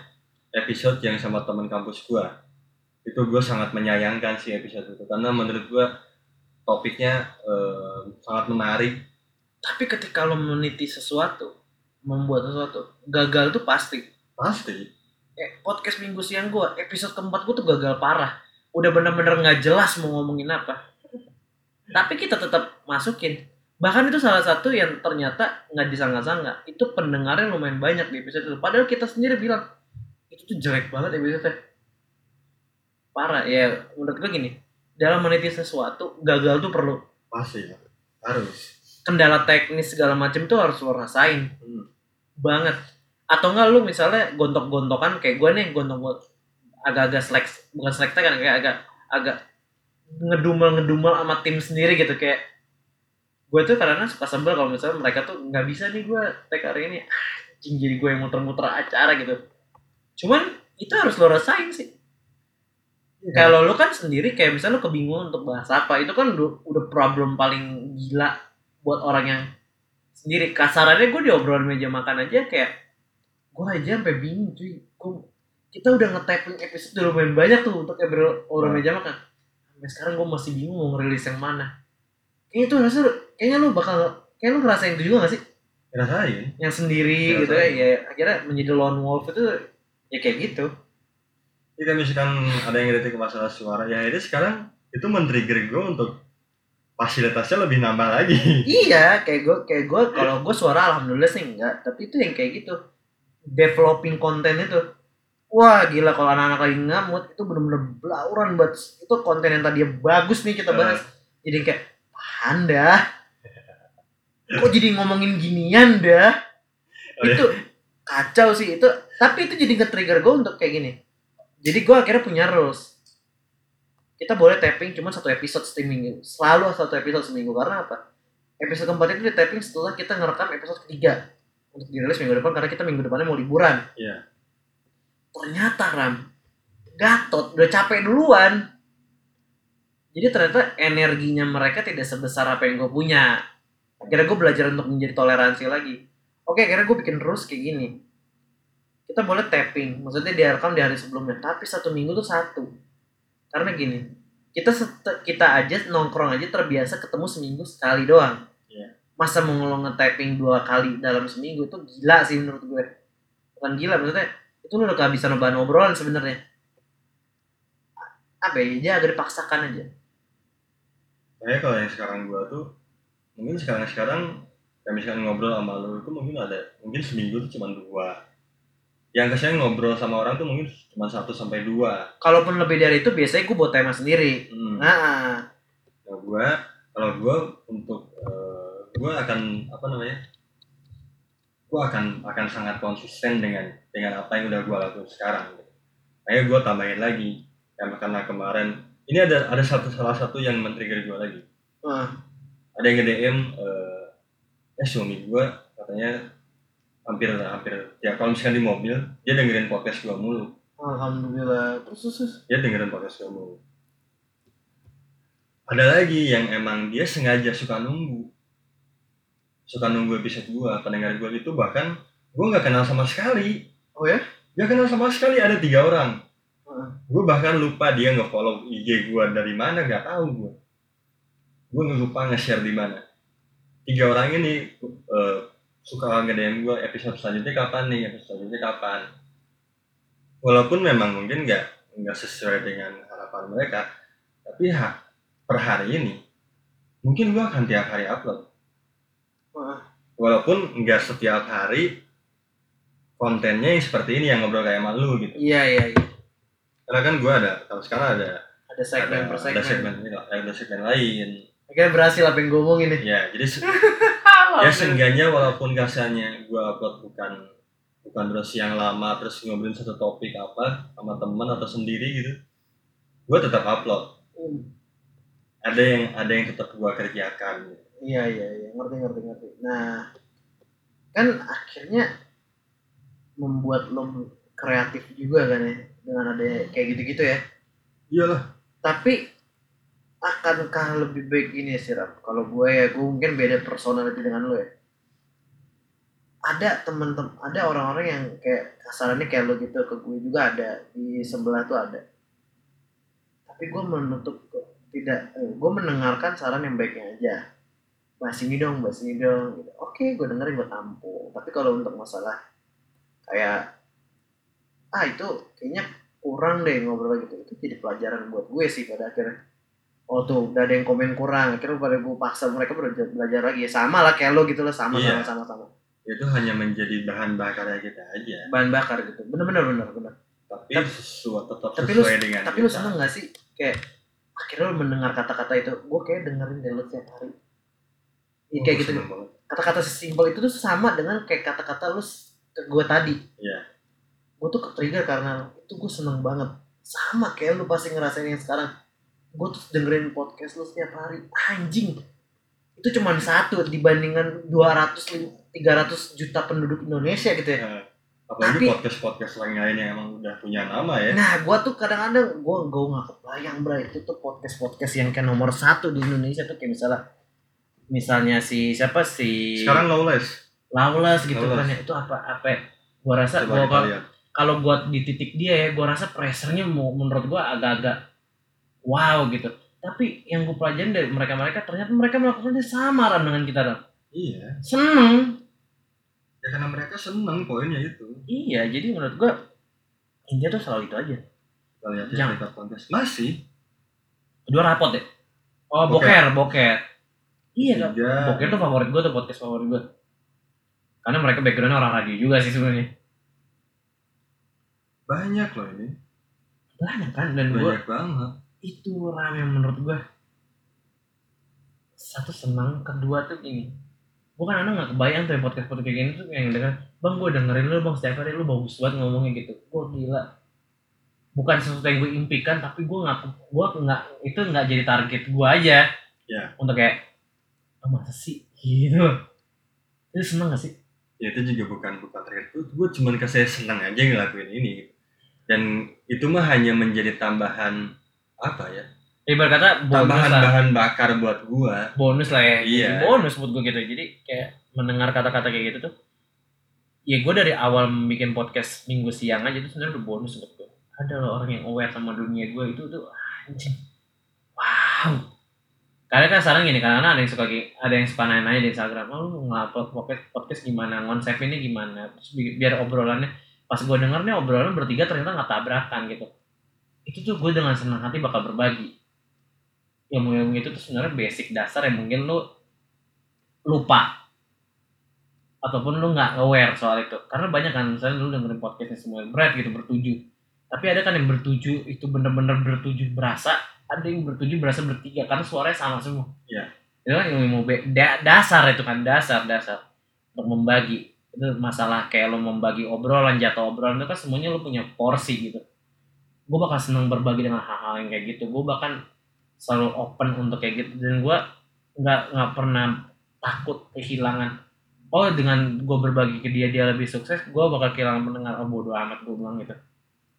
episode yang sama teman kampus gua. Itu gue sangat menyayangkan sih episode itu karena menurut gua topiknya eh, sangat menarik. Tapi ketika lo meneliti sesuatu, membuat sesuatu, gagal tuh pasti. Pasti. Eh, podcast minggu siang gua, episode keempat gua tuh gagal parah. Udah bener-bener nggak jelas mau ngomongin apa. Tapi kita tetap masukin. Bahkan itu salah satu yang ternyata nggak disangka-sangka. Itu pendengarnya lumayan banyak di episode itu. Padahal kita sendiri bilang, itu tuh jelek banget episode Parah, ya menurut gue gini. Dalam meneliti sesuatu, gagal tuh perlu. Pasti. Harus. Kendala teknis segala macam tuh harus lo rasain. Hmm. banget atau enggak lu misalnya gontok-gontokan kayak gue nih gontok agak-agak selek bukan selek kan kayak agak agak ngedumel ngedumel sama tim sendiri gitu kayak gue tuh karena suka sebel kalau misalnya mereka tuh nggak bisa nih gue tag hari ini anjing jadi gue yang muter-muter acara gitu. Cuman itu harus lo rasain sih. Kalau lu kan sendiri kayak misalnya lu kebingungan untuk bahas apa itu kan udah, udah problem paling gila buat orang yang sendiri. Kasarannya gue di obrolan meja makan aja kayak gue aja sampai bingung cuy. Gua- kita udah nge-typing episode udah lumayan banyak tuh untuk obrol obrolan Hmm. meja makan. Sampai sekarang gue masih bingung mau ngerilis yang mana. Kayaknya itu rasa kayaknya lu bakal kayak lu ngerasain itu juga gak sih Ngerasain. yang sendiri Ngerasain. gitu ya, ya akhirnya menjadi lone wolf itu ya kayak gitu Jika misalkan ada yang kritik masalah suara, ya itu sekarang itu men-trigger gue untuk fasilitasnya lebih nambah lagi. Iya, kayak gue kayak gue kalau gue suara alhamdulillah sih enggak, tapi itu yang kayak gitu. Developing konten itu. Wah, gila kalau anak-anak lagi ngamut itu bener-bener belauran banget. Itu konten yang tadi bagus nih kita bahas. Jadi kayak anda kok jadi ngomongin ginian dah? Oh, iya. itu kacau sih itu tapi itu jadi nge-trigger gue untuk kayak gini. Jadi gue akhirnya punya rules. Kita boleh tapping cuma satu episode seminggu selalu satu episode seminggu. Karena apa? Episode keempat itu di tapping setelah kita ngerekam episode ketiga. Untuk dirilis minggu depan karena kita minggu depannya mau liburan. Iya. ternyata ram gatot udah capek duluan. Jadi ternyata energinya mereka tidak sebesar apa yang gue punya akhirnya gue belajar untuk menjadi toleransi lagi. Oke akhirnya gue bikin rules kayak gini. Kita boleh tapping. Maksudnya direkam di hari sebelumnya. Tapi satu minggu tuh satu. Karena gini kita kita aja nongkrong aja terbiasa ketemu seminggu sekali doang. Iya. masa mau ngelong nge-tapping dua kali dalam seminggu itu gila sih menurut gue. Bukan gila maksudnya itu lu udah kehabisan bahan obrolan sebenarnya. Apa ya? Agak dipaksakan aja. Makanya kalau yang sekarang gua tuh mungkin sekarang sekarang kayak misalkan ngobrol sama lu itu mungkin ada mungkin seminggu tuh cuma dua. Yang ke sini ngobrol sama orang tuh mungkin cuma satu sampai dua. kalaupun lebih dari itu biasanya gue buat tema sendiri Hmm. nah Nah, gua kalau gua untuk eh, gua akan apa namanya? Gua akan akan sangat konsisten dengan dengan apa yang udah gua lakukan sekarang. Makanya gua tambahin lagi karena karena kemarin ini ada ada satu salah satu yang men-trigger gua lagi. Wah, Ada yang nge-DM eh, eh suami gua katanya hampir hampir ya kalau misalkan di mobil dia dengerin podcast gua mulu. alhamdulillah terus terus. Dia dengerin podcast gua mulu. Ada lagi yang emang dia sengaja suka nunggu. Suka nunggu episode gua, pendengar gua itu bahkan gua nggak kenal sama sekali. oh ya Gak kenal sama sekali ada tiga orang. Gue bahkan lupa dia nge-follow IG gua dari mana nggak tahu gua. Gue lupa nge-share di mana. Tiga orang ini eh, suka nge-DM gue episode selanjutnya kapan nih, episode selanjutnya kapan. Walaupun memang mungkin nggak nggak sesuai dengan harapan mereka, tapi ha, per hari ini mungkin gue akan tiap hari upload. Wah. Walaupun nggak setiap hari kontennya yang seperti ini yang ngobrol kayak malu gitu. iya iya iya Karena kan gue ada, kalau sekarang ada ada segmen ada, per segmen, ada segmen ini lah, ada segmen lain. Akhirnya berhasil apa yang gue omongin nih Ya, jadi ya seenggaknya walaupun kasarnya gue upload bukan bukan durasi yang lama terus ngobrolin satu topik apa sama teman atau sendiri gitu, gue tetap upload. Hmm. Ada yang ada yang tetap gue kerjakan. Gitu. Iya iya iya ngerti ngerti ngerti. Nah kan akhirnya membuat lo kreatif juga kan ya dengan ada kayak gitu-gitu ya. iyalah tapi akankah lebih baik ini sih Ram? kalau gue ya gue mungkin beda personality dengan lo ya. Ada temen-temen ada orang-orang yang kayak kasarannya kayak lo gitu ke gue juga ada. Di sebelah tuh ada. Tapi gue menutup tidak eh, gue mendengarkan saran yang baiknya aja. Bahas ini dong bahas ini dong gitu. oke gue dengerin gue tampung tapi kalau untuk masalah kayak ah itu kayaknya kurang deh ngobrol gitu. Itu jadi pelajaran buat gue sih pada akhirnya oh tuh udah ada yang komen kurang. Akhirnya pada gue paksa mereka belajar, belajar lagi. Ya sama lah kayak lo gitu lah sama Iya. sama sama sama. Itu hanya menjadi bahan bakar kita aja. Bahan bakar gitu. Bener bener bener bener. Tapi Tapi- sesuai tetap tapi lu- sesuai dengan tapi lu kita. seneng gak sih? Kayak akhirnya lu mendengar kata-kata itu. Gue kayak dengerin dari lu tiap hari. Oh, kayak gua gitu. kata-kata sesimpel itu tuh sama dengan kayak kata-kata lu s- ke gue tadi. Iya. gue tuh ke trigger karena itu gue seneng banget. Sama kayak lu pasti ngerasain yang sekarang gue tuh dengerin podcast lu setiap hari. Anjing. Itu cuma satu dibandingkan 200 lim- 300 juta penduduk Indonesia gitu ya. Nah, apalagi Tapi- podcast podcast lain lain yang emang udah punya nama ya. Nah, gua tuh kadang-kadang gua gua nggak kebayang bro. Itu tuh podcast podcast yang kayak nomor satu di Indonesia tuh kayak misalnya misalnya si siapa? Si sekarang lawless. Lawless gitu Lawless. kan ya. Itu apa apa ya? gua rasa coba gua kita kalau kalau buat di titik dia ya gua rasa pressernya mau menurut gua agak-agak wow gitu. Tapi yang gue pelajarin dari mereka-mereka ternyata mereka melakukannya sama Ram dengan kita Ram iya. Seneng. Ya karena mereka seneng poinnya itu. Iya jadi menurut gua India tuh selalu itu aja. Kita lihat ya Jangan. kita kontes. Masih. Kedua rapot ya oh Boker. boker boker. Iya tiga Boker tuh favorit gue tuh podcast favorit gue. Karena mereka backgroundnya orang radio juga sih sebenarnya. banyak loh ini. Banyak kan? Dan gue banyak banget itu ram yang menurut gue satu senang kedua tuh gini. Gue kan anak nggak kebayang tuh yang podcast podcast kayak gini tuh yang denger bang gue dengerin lu bang setiap hari lu bagus banget ngomongnya gitu. Gue gila. Bukan sesuatu yang gue impikan tapi gue nggak gue nggak itu nggak jadi target gue aja. Ya. untuk kayak oh, masa sih? Gitu. Itu seneng gak sih? Ya itu juga bukan bukan target gue gue cuman kasih seneng aja ngelakuin ini. Dan itu mah hanya menjadi tambahan apa ya? Ibarat kata bonus tambahan lah. bahan bakar buat gua. Bonus lah ya. Iya. Jadi bonus buat gue gitu. Jadi kayak mendengar kata-kata kayak gitu tuh ya gue dari awal bikin podcast minggu siang aja tuh sebenarnya udah bonus buat gue ada loh orang yang aware sama dunia gue itu tuh anjing. Wow. Karena kan sekarang gini karena ada yang suka ada yang suka nanya-nanya di Instagram oh lu ngupload podcast, podcast gimana? Konsep ini gimana? Terus bi- biar obrolannya pas gue denger nih obrolan bertiga ternyata nggak tabrakan gitu itu tuh gue dengan senang hati bakal berbagi. Ilmu-ilmu itu tuh sebenarnya basic dasar yang mungkin lu lupa. Ataupun lu nggak aware soal itu. Karena banyak kan misalnya lu dengerin podcastnya semua berat gitu bertujuh tapi ada kan yang bertujuh itu bener-bener bertujuh berasa ada yang bertujuh berasa bertiga karena suaranya sama semua. Iya. itu kan ilmu da- dasar itu kan dasar dasar. Untuk membagi. Itu masalah kayak lo membagi obrolan jatuh obrolan itu kan semuanya lo punya porsi gitu gue bakal seneng berbagi dengan hal-hal yang kayak gitu. Gue bahkan selalu open untuk kayak gitu. Dan gue nggak nggak pernah takut kehilangan. Oh dengan gue berbagi ke dia dia lebih sukses gue bakal kehilangan pendengar. Oh bodo amat gue bilang gitu.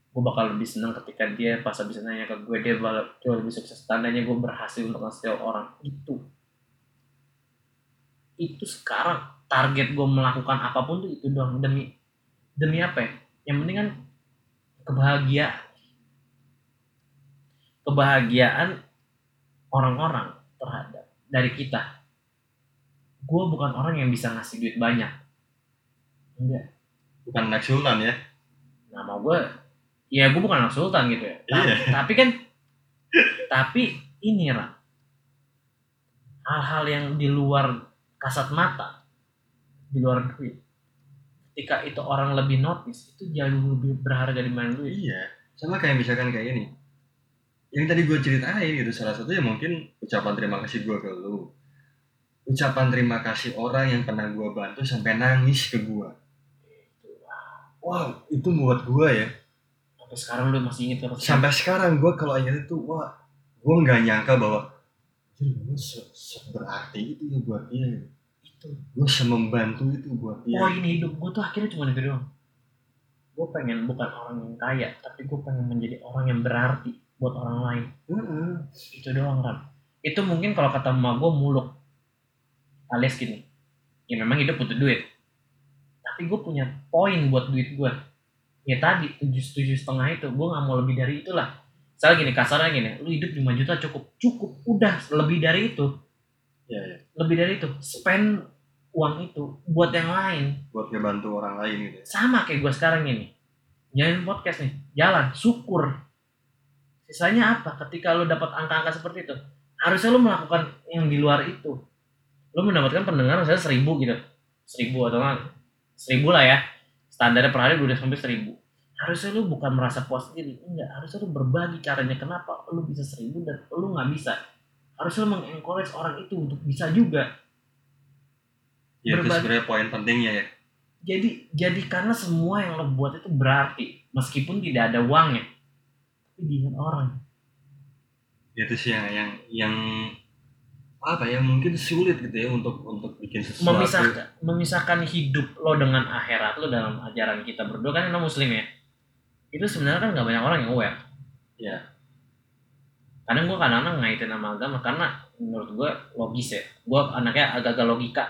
Gue bakal lebih seneng ketika dia pas bisa nanya ke gue dia bakal jauh lebih sukses. Tandanya gue berhasil untuk ngasih orang itu. Itu sekarang target gue melakukan apa pun tuh itu doang. Demi demi apa ya? Yang penting kan kebahagiaan kebahagiaan orang-orang terhadap dari kita. Gue bukan orang yang bisa ngasih duit banyak. Enggak. Bukan anak sultan ya? Nama gue ya gue bukan anak sultan gitu ya. Iya. tapi kan tapi ini lah hal-hal yang di luar kasat mata di luar duit. Ketika itu orang lebih notice itu jauh lebih berharga dibanding duit. Iya. Sama kayak misalkan kayak ini yang tadi gue ceritain gitu salah satunya mungkin ucapan terima kasih gue ke lu. Ucapan terima kasih orang yang pernah gue bantu sampai nangis ke gue wow itu buat gue ya. Sampai sekarang lu masih inget terus sampai sekarang gue kalau ingat itu wah gue nggak nyangka bahwa gue se seberarti itu ya buat dia itu. Gue semembantu itu buat dia. Poin hidup gue tuh akhirnya cuma itu doang. Gue pengen bukan orang yang kaya tapi gue pengen menjadi orang yang berarti buat orang lain. Heeh. itu doang Ram. Itu mungkin kalau kata emak gue muluk. Alias gini ya memang hidup butuh duit. Tapi gue punya poin buat duit gue ya tadi tujuh tujuh setengah itu gue nggak mau lebih dari itulah. Misalnya gini kasarnya gini lu hidup 5 juta cukup. Cukup udah lebih dari itu. Iya, iya. lebih dari itu. Spend uang itu buat yang lain. Buat ngebantu orang lain gitu. ya. sama kayak gue sekarang ini. Jalan podcast nih. Jalan syukur sisanya apa? Ketika lo dapat angka-angka seperti itu harusnya lo melakukan yang di luar itu. Lo mendapatkan pendengar misalnya seribu gitu. Seribu atau enggak seribu lah ya. Standarnya per hari udah sampai seribu. Harusnya lo bukan merasa puas diri. Enggak harusnya lo berbagi caranya kenapa lo bisa seribu dan lo nggak bisa. Harusnya lo mengencourage orang itu untuk bisa juga. Ya, itu sebenarnya poin pentingnya ya. jadi jadi karena semua yang lo buat itu berarti meskipun tidak ada uangnya tapi diingat orang. Itu sih yang yang yang apa ya mungkin sulit gitu ya untuk untuk bikin sesuatu. memisahkan memisahkan hidup lo dengan akhirat lo dalam ajaran kita berdua kan kita muslim ya? Itu sebenarnya kan nggak banyak orang yang aware. Ya. kadang gue kadang-kadang ngaitin sama agama karena menurut gue logis ya. Gue anaknya agak-agak logika.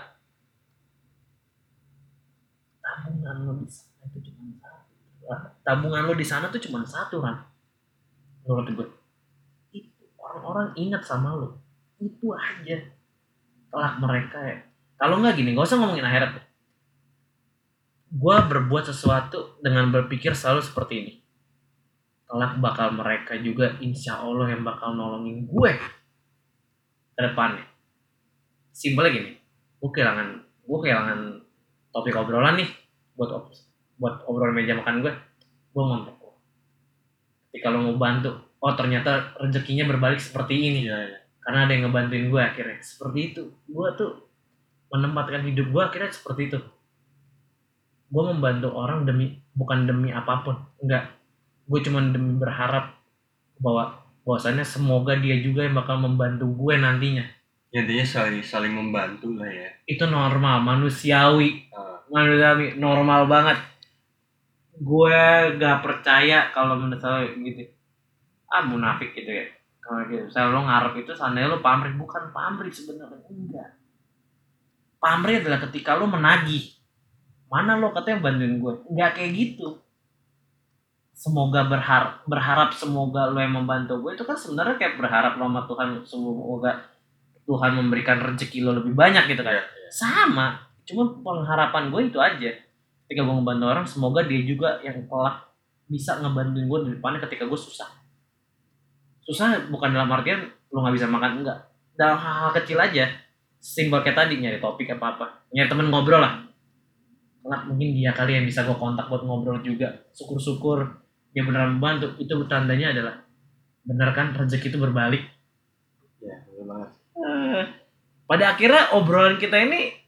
Tabungan lo di sana itu cuma satu tabungan lo di sana tuh cuma satu kan menurut gue itu orang-orang ingat sama lo itu aja. Kelak mereka ya. Kalau nggak gini gak usah ngomongin akhirat. Deh. gue berbuat sesuatu dengan berpikir selalu seperti ini. Kelak bakal mereka juga insya Allah yang bakal nolongin gue ke depannya. Simpelnya gini gue kehilangan gue kehilangan topik obrolan nih buat buat obrolan meja makan gue. Gue lo ketika lo mau bantu oh ternyata rezekinya berbalik seperti ini karena ada yang ngebantuin gue akhirnya. Seperti itu. Gue tuh menempatkan hidup gue akhirnya seperti itu. Gue membantu orang demi bukan demi apa pun. Enggak. Gue cuma demi berharap bahwa bahwasannya semoga dia juga yang bakal membantu gue nantinya. Intinya saling saling membantu lah ya. itu normal manusiawi. Ah, manusiawi normal banget gue gak percaya kalau menurut saya gitu. Ah munafik gitu ya. Kalau gitu. Saya lo ngarep itu seandainya lo pamrih. Bukan pamrih sebenarnya enggak. Pamrih adalah ketika lo menagih. Mana lo katanya bantuin gue nggak kayak gitu. Semoga berharap berharap semoga lo yang membantu gue itu kan sebenarnya kayak berharap lo sama Tuhan semoga Tuhan memberikan rezeki lo lebih banyak gitu kan. Iya, iya. sama. Cuma pengharapan gue itu aja ketika gue ngebantu orang semoga dia juga yang kelak bisa ngebantuin gue di depannya ketika gue susah. Susah bukan dalam artian lo nggak bisa makan enggak. Dalam hal-hal kecil aja. Simpel kayak tadi nyari topik apa apa. Nyari temen ngobrol lah. Kelak mungkin dia kali yang bisa gue kontak buat ngobrol juga. Syukur-syukur dia beneran membantu itu tandanya adalah bener kan rezeki itu berbalik? Ya, bener banget. Eh, pada akhirnya obrolan kita ini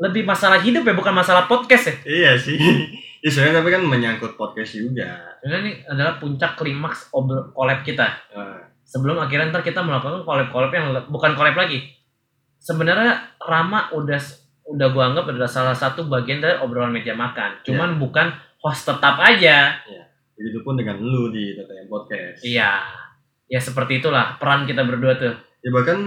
lebih masalah hidup ya bukan masalah podcast ya? Iya sih. Ya sebenarnya tapi kan menyangkut podcast juga. karena ini adalah puncak klimaks obrol collab kita. Ah, sebelum akhirnya ntar kita melakukan collab-collab yang bukan collab lagi. Sebenarnya Rama udah udah gua anggap adalah salah satu bagian dari obrolan meja makan. Cuman bukan host tetap aja. Begitu pun dengan lu di TTM Podcast. iya. Ya seperti itulah peran kita berdua tuh. Ya bahkan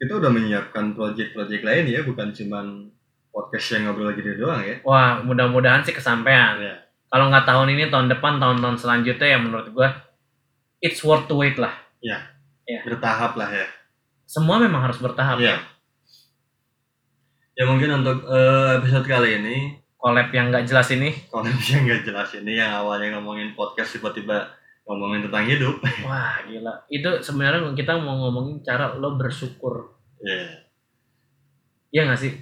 kita udah menyiapkan project-project lain ya, bukan cuman podcast yang ngobrol gini doang ya. wah mudah-mudahan sih kesampaian Ya, kalau nggak tahun ini tahun depan tahun-tahun selanjutnya ya menurut gua it's worth to wait lah bertahap lah ya. semua memang harus bertahap Iya. Ya mungkin untuk eh, episode kali ini collab yang nggak jelas ini kalau yang nggak jelas ini yang awalnya ngomongin podcast tiba-tiba ngomongin tentang hidup. wah gila itu sebenarnya kita mau ngomongin cara lo bersyukur Ya. Iya nggak sih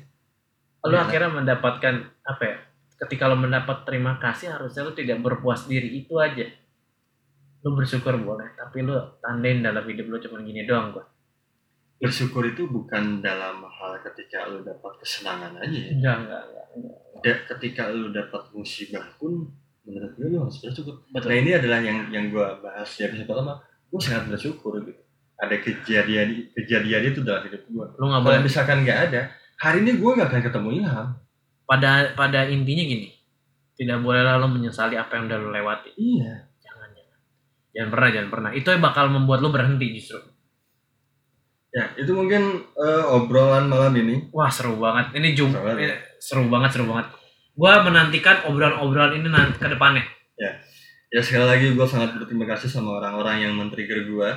lo Iya. akhirnya mendapatkan apa ya ketika lo mendapat terima kasih harusnya lo tidak berpuas diri itu aja lo bersyukur boleh tapi lo tandain dalam hidup lo cuma gini doang gua Bersyukur itu bukan dalam hal ketika lu dapat kesenangan aja ya. enggak enggak enggak, enggak. Da- ketika lu dapat musibah pun menurut gue lu harus bersyukur. betul Nah ini adalah yang yang gue bahas di episode pertama. Gue sangat bersyukur gitu. Ada kejadian kejadian itu dalam hidup gue. lo nggak boleh misalkan nggak ada, hari ini gue nggak akan ketemu Ilham. pada pada intinya gini tidak bolehlah lo menyesali apa yang udah lo lewati Iya. jangan jangan Jangan pernah, jangan pernah. Itu yang bakal membuat lu berhenti justru. Ya, itu mungkin eh, obrolan malam ini. Wah seru banget. Ini jum, Seru banget. ini seru banget, seru banget. Gua menantikan obrolan-obrolan ini nanti ke depannya. Ya sekali lagi gue sangat berterima kasih sama orang-orang yang men-trigger gue.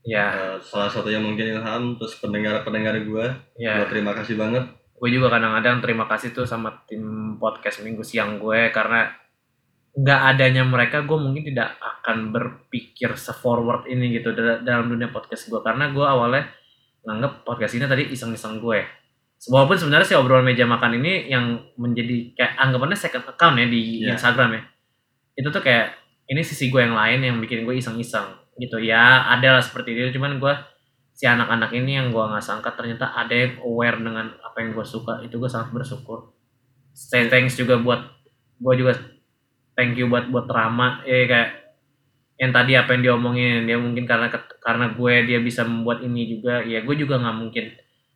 Ya, salah satunya mungkin Ilham, terus pendengar-pendengar gue. ya. Gue terima kasih banget. Gue juga kadang-kadang terima kasih tuh sama tim podcast minggu siang gue karena nggak adanya mereka gue mungkin tidak akan berpikir se-forward ini gitu dal- dalam dunia podcast gue karena gue awalnya nganggep podcast ini tadi iseng-iseng gue walaupun sebenarnya sih obrolan meja makan ini yang menjadi kayak anggapannya second account ya di Iya. Instagram ya itu tuh kayak ini sisi gue yang lain yang bikin gue iseng-iseng gitu. Ya ada lah seperti itu. Cuman gue si anak-anak ini yang gue nggak sangka ternyata ada yang aware dengan apa yang gue suka. Itu gue sangat bersyukur. Say thanks juga buat gue juga thank you buat buat Rama. Ya kayak yang tadi apa yang diomongin. Dia mungkin karena karena gue dia bisa membuat ini juga. Ya gue juga nggak mungkin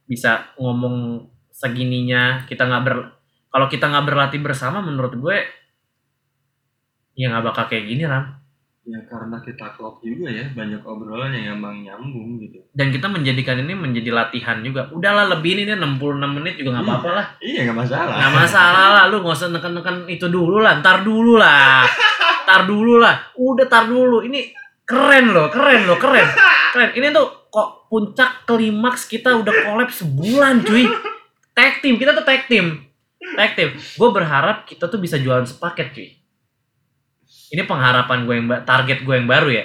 bisa ngomong segininya. Kita nggak ber kalau kita nggak berlatih bersama menurut gue ya nggak bakal kayak gini ram Ya karena kita klop juga ya, banyak obrolan yang emang nyambung gitu. dan kita menjadikan ini menjadi latihan juga. Udahlah lebih ini nih 66 menit juga nggak apa-apa lah. Iya nggak masalah. nggak masalah lah lu nggak usah neken-neken itu dulu lah ntar dulu lah. Ntar dulu lah. Udah tar dulu. Ini keren loh keren loh keren. Keren. Ini tuh kok puncak klimaks kita udah collab sebulan cuy. Tag team kita tuh tag team. Tag team. Gue berharap kita tuh bisa jualan sepaket cuy ini pengharapan gue yang target gue yang baru ya.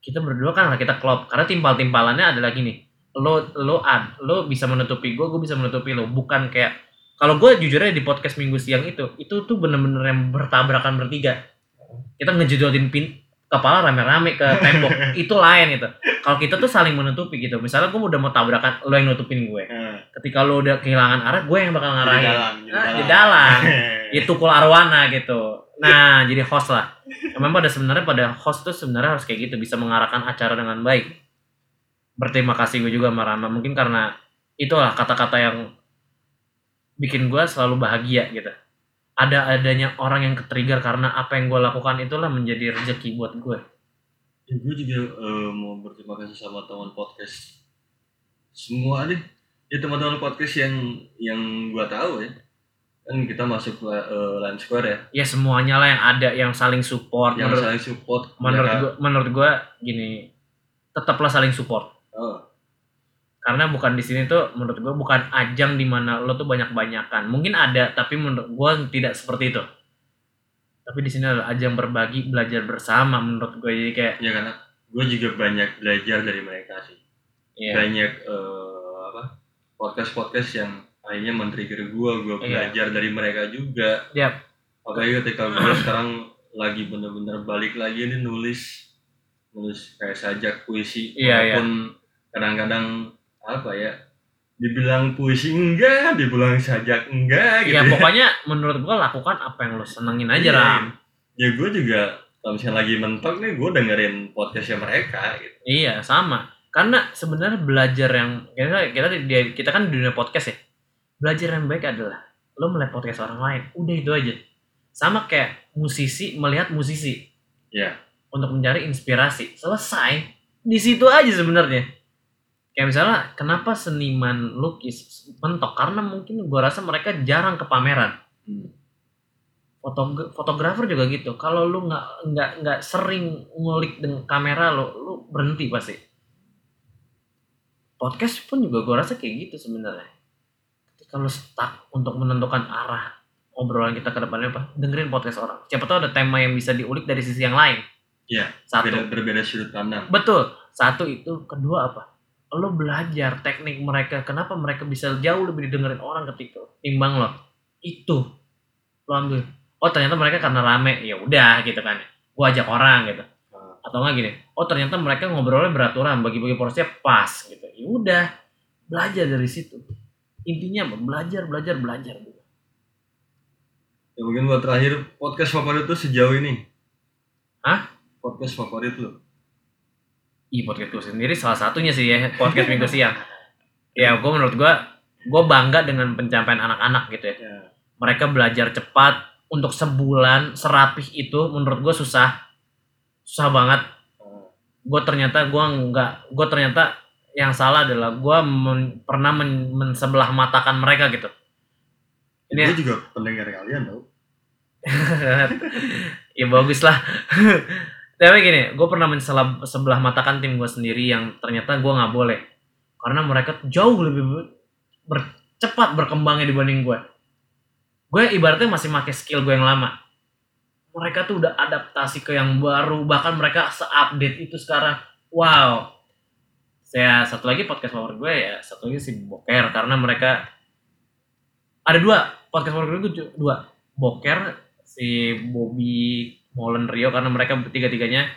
Kita berdua kan lah kita klop. Karena timpal-timpalannya adalah gini. Lo lo ad lo bisa menutupi gue gue bisa menutupi lo. Bukan kayak kalau gue jujur aja di podcast minggu siang itu itu tuh bener-bener yang bertabrakan bertiga. Kita ngejedodin pin kepala rame-rame ke tembok. Itu lain itu. Kalau kita tuh saling menutupi gitu. Misalnya gue udah mau tabrakan lo yang nutupin gue. Nah, ketika lo udah kehilangan arah gue yang bakal di ngarahin. Dalam, Ah, di dalam. itu kul arwana gitu nah jadi host lah. Memang pada sebenarnya pada host tuh sebenarnya harus kayak gitu bisa mengarahkan acara dengan baik. Berterima kasih gue juga sama Rama. Mungkin karena itulah kata-kata yang bikin gue selalu bahagia gitu. Ada adanya orang yang ketrigger karena apa yang gue lakukan itulah menjadi rezeki buat gue Ya, gue juga eh, mau berterima kasih sama teman podcast semua deh. Ya teman-teman podcast yang yang gue tahu ya. Kan kita masuk ke eh, Line Square ya, ya semuanya lah yang ada yang saling support. Yang menurut saling support. menurut ya kan? gue menurut gue gini tetaplah saling support. Oh, karena bukan di sini tuh menurut gue bukan ajang di mana lo tuh banyak banyakan mungkin ada tapi menurut gue tidak seperti itu. Tapi di sini adalah ajang berbagi belajar bersama menurut gue jadi kayak ya karena gue juga banyak belajar dari mereka sih. ya Banyak eh, apa podcast-podcast yang akhirnya men-trigger gue, gue Iya. belajar dari mereka juga. Yap. Apalagi ketika gue sekarang lagi bener-bener balik lagi nih nulis nulis kayak sajak puisi Iya, walaupun kadang-kadang apa ya dibilang puisi enggak dibilang sajak enggak gitu ya pokoknya menurut gue lakukan apa yang lo senengin aja Iya. ram ya gue juga kalau misalnya lagi mentok nih gue dengerin podcastnya mereka gitu iya sama karena sebenarnya belajar yang kita kita kita kan di dunia podcast ya belajar yang baik adalah lo melihat podcast orang lain. Udah itu aja. Sama kayak musisi melihat musisi. Iya. untuk mencari inspirasi. Selesai. Di situ aja sebenarnya. Kayak misalnya kenapa seniman lukis mentok? Karena mungkin gua rasa mereka jarang ke pameran Hmm. Fotogra- fotografer juga gitu. Kalau lu nggak nggak nggak sering ngulik dengan kamera lo lu berhenti pasti. Podcast pun juga gua rasa kayak gitu sebenarnya ketika lu stuck untuk menentukan arah obrolan kita ke depannya apa dengerin podcast orang siapa tahu ada tema yang bisa diulik dari sisi yang lain Iya, satu beda berbeda sudut pandang Betul. Satu itu, kedua apa? Lo belajar teknik mereka, kenapa mereka bisa jauh lebih didengerin orang ketika timbang lo. Itu lo ambil. Oh ternyata mereka karena rame, ya udah gitu kan. Gua ajak orang gitu. Atau enggak gini, oh ternyata mereka ngobrolnya beraturan, bagi-bagi porsinya pas gitu. Ya udah, belajar dari situ. Intinya apa? Belajar, belajar, belajar. ya mungkin buat terakhir podcast favorit tuh sejauh ini Hah? podcast favorit lu Ih podcast gue sendiri salah satunya sih ya podcast minggu siang. Ya gue menurut gue gue bangga dengan pencapaian anak-anak gitu ya. ya Mereka belajar cepat untuk sebulan serapih itu menurut gue susah, susah banget. gue ternyata gue nggak gue ternyata yang salah adalah gue men- pernah men, mensebelah matakan mereka gitu. Ini- Gue juga pendengar kalian tau. ya bagus lah. Tapi gini gue pernah mensebelah sebelah matakan tim gue sendiri yang ternyata gue nggak boleh. Karena mereka jauh lebih ber- ber- cepat berkembangnya dibanding gue gue ibaratnya masih pakai skill gue yang lama. Mereka tuh udah adaptasi ke yang baru. Bahkan mereka seupdate itu sekarang. Wow saya satu lagi podcast favorit gue ya satu lagi si Boker karena mereka ada dua podcast favorit gue tuh dua. Boker si Bobby Molen Rio karena mereka bertiga-tiganya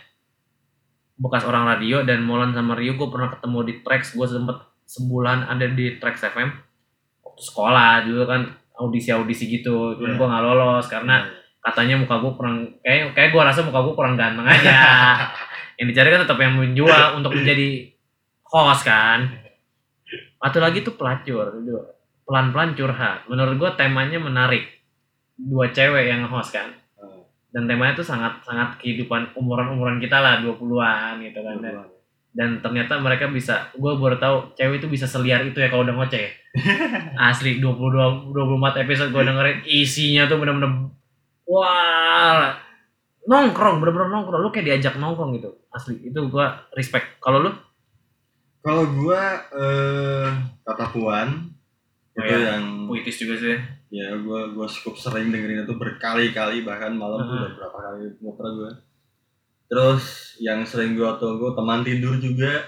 bekas orang radio dan Molen sama Rio gue pernah ketemu di Trax gue sempet sebulan ada di Trax FM waktu sekolah dulu kan audisi-audisi gitu cuman Iya. gue nggak lolos karena katanya muka gue kurang kayak kayak gue rasa muka gue kurang ganteng aja. Yang dicari kan tetap yang menjual untuk menjadi host kan? Atau lagi tuh pelacur pelan pelan curhat. Menurut gue temanya menarik. Dua cewek yang host kan? Ah, dan temanya tuh sangat sangat kehidupan umuran umuran kita lah 20-an gitu kan dan, dan ternyata mereka bisa gue baru tahu cewek itu bisa seliar itu ya kalau udah ngoceh. Asli 22 24 episode gue dengerin isinya tuh bener-bener wah nongkrong bener-bener nongkrong. Lu kayak diajak nongkrong gitu asli. Itu gue respect. Kalau lu Kalau gua eh kata Puan Oh, itu iya. yang puitis juga sih ya gua gua cukup sering dengerin itu berkali-kali bahkan malam tuh Heeh. udah berapa kali muter gua. Terus yang sering gua tunggu teman tidur juga,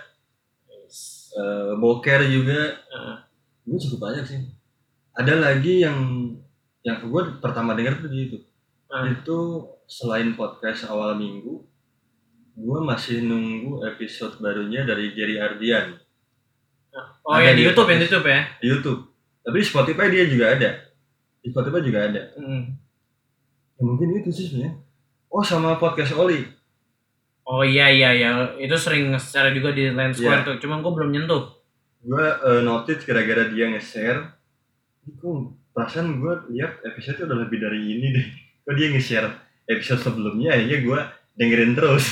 eh, boker juga, Heeh. gue cukup banyak sih. Ada lagi yang yang gue pertama denger tuh di YouTube. Heeh. Itu selain podcast awal minggu, gue masih nunggu episode barunya dari Jerry Ardian oh Ada ya di YouTube ya di. YouTube ya di YouTube. Tapi di Spotify dia juga ada. Di Spotify juga ada. Mm. Ya, mungkin itu sih sebenarnya. Oh sama podcast Oli. oh iya iya iya itu sering share juga di Line Square tuh cuma gue belum nyentuh Gue uh, notice gara-gara dia nge-share. Kok perasaan gue lihat episode udah lebih dari ini deh. Kok dia nge-share episode sebelumnya akhirnya gue dengerin terus.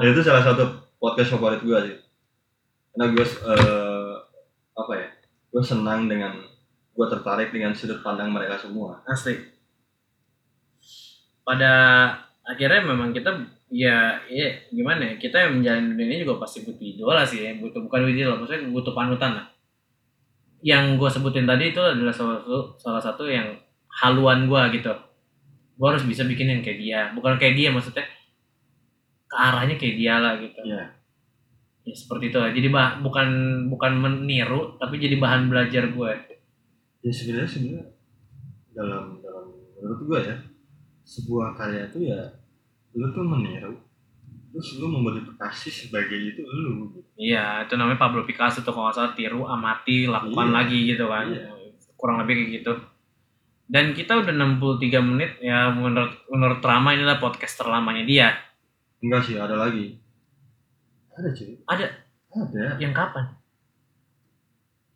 Dan itu salah satu podcast favorit gue sih. Karena gue eh, apa ya? Gue senang dengan gue tertarik dengan sudut pandang mereka semua. asli pada akhirnya memang kita ya ya gimana ya kita yang menjalani dunia ini juga pasti butuh idola sih ya butuh bukan idola maksudnya butuh panutan lah yang gue sebutin tadi itu adalah salah satu salah satu yang haluan gue gitu gue harus bisa bikin yang kayak dia bukan kayak dia maksudnya ke arahnya kayak dia lah gitu Iya. ya seperti itu lah jadi bah bukan bukan meniru tapi jadi bahan belajar gue Ya sebenarnya sebenarnya dalam dalam menurut gue ya sebuah karya itu ya lu tuh meniru terus lu memodifikasi sebagai itu lu. Iya, itu namanya Pablo Picasso tuh kalau nggak salah tiru, amati, lakukan Iya. lagi gitu kan. Iya. Kurang lebih kayak gitu. Dan kita udah 63 menit ya menurut menurut Rama inilah podcast terlamanya dia. enggak sih ada lagi ada cuy Ada. ada Yang kapan?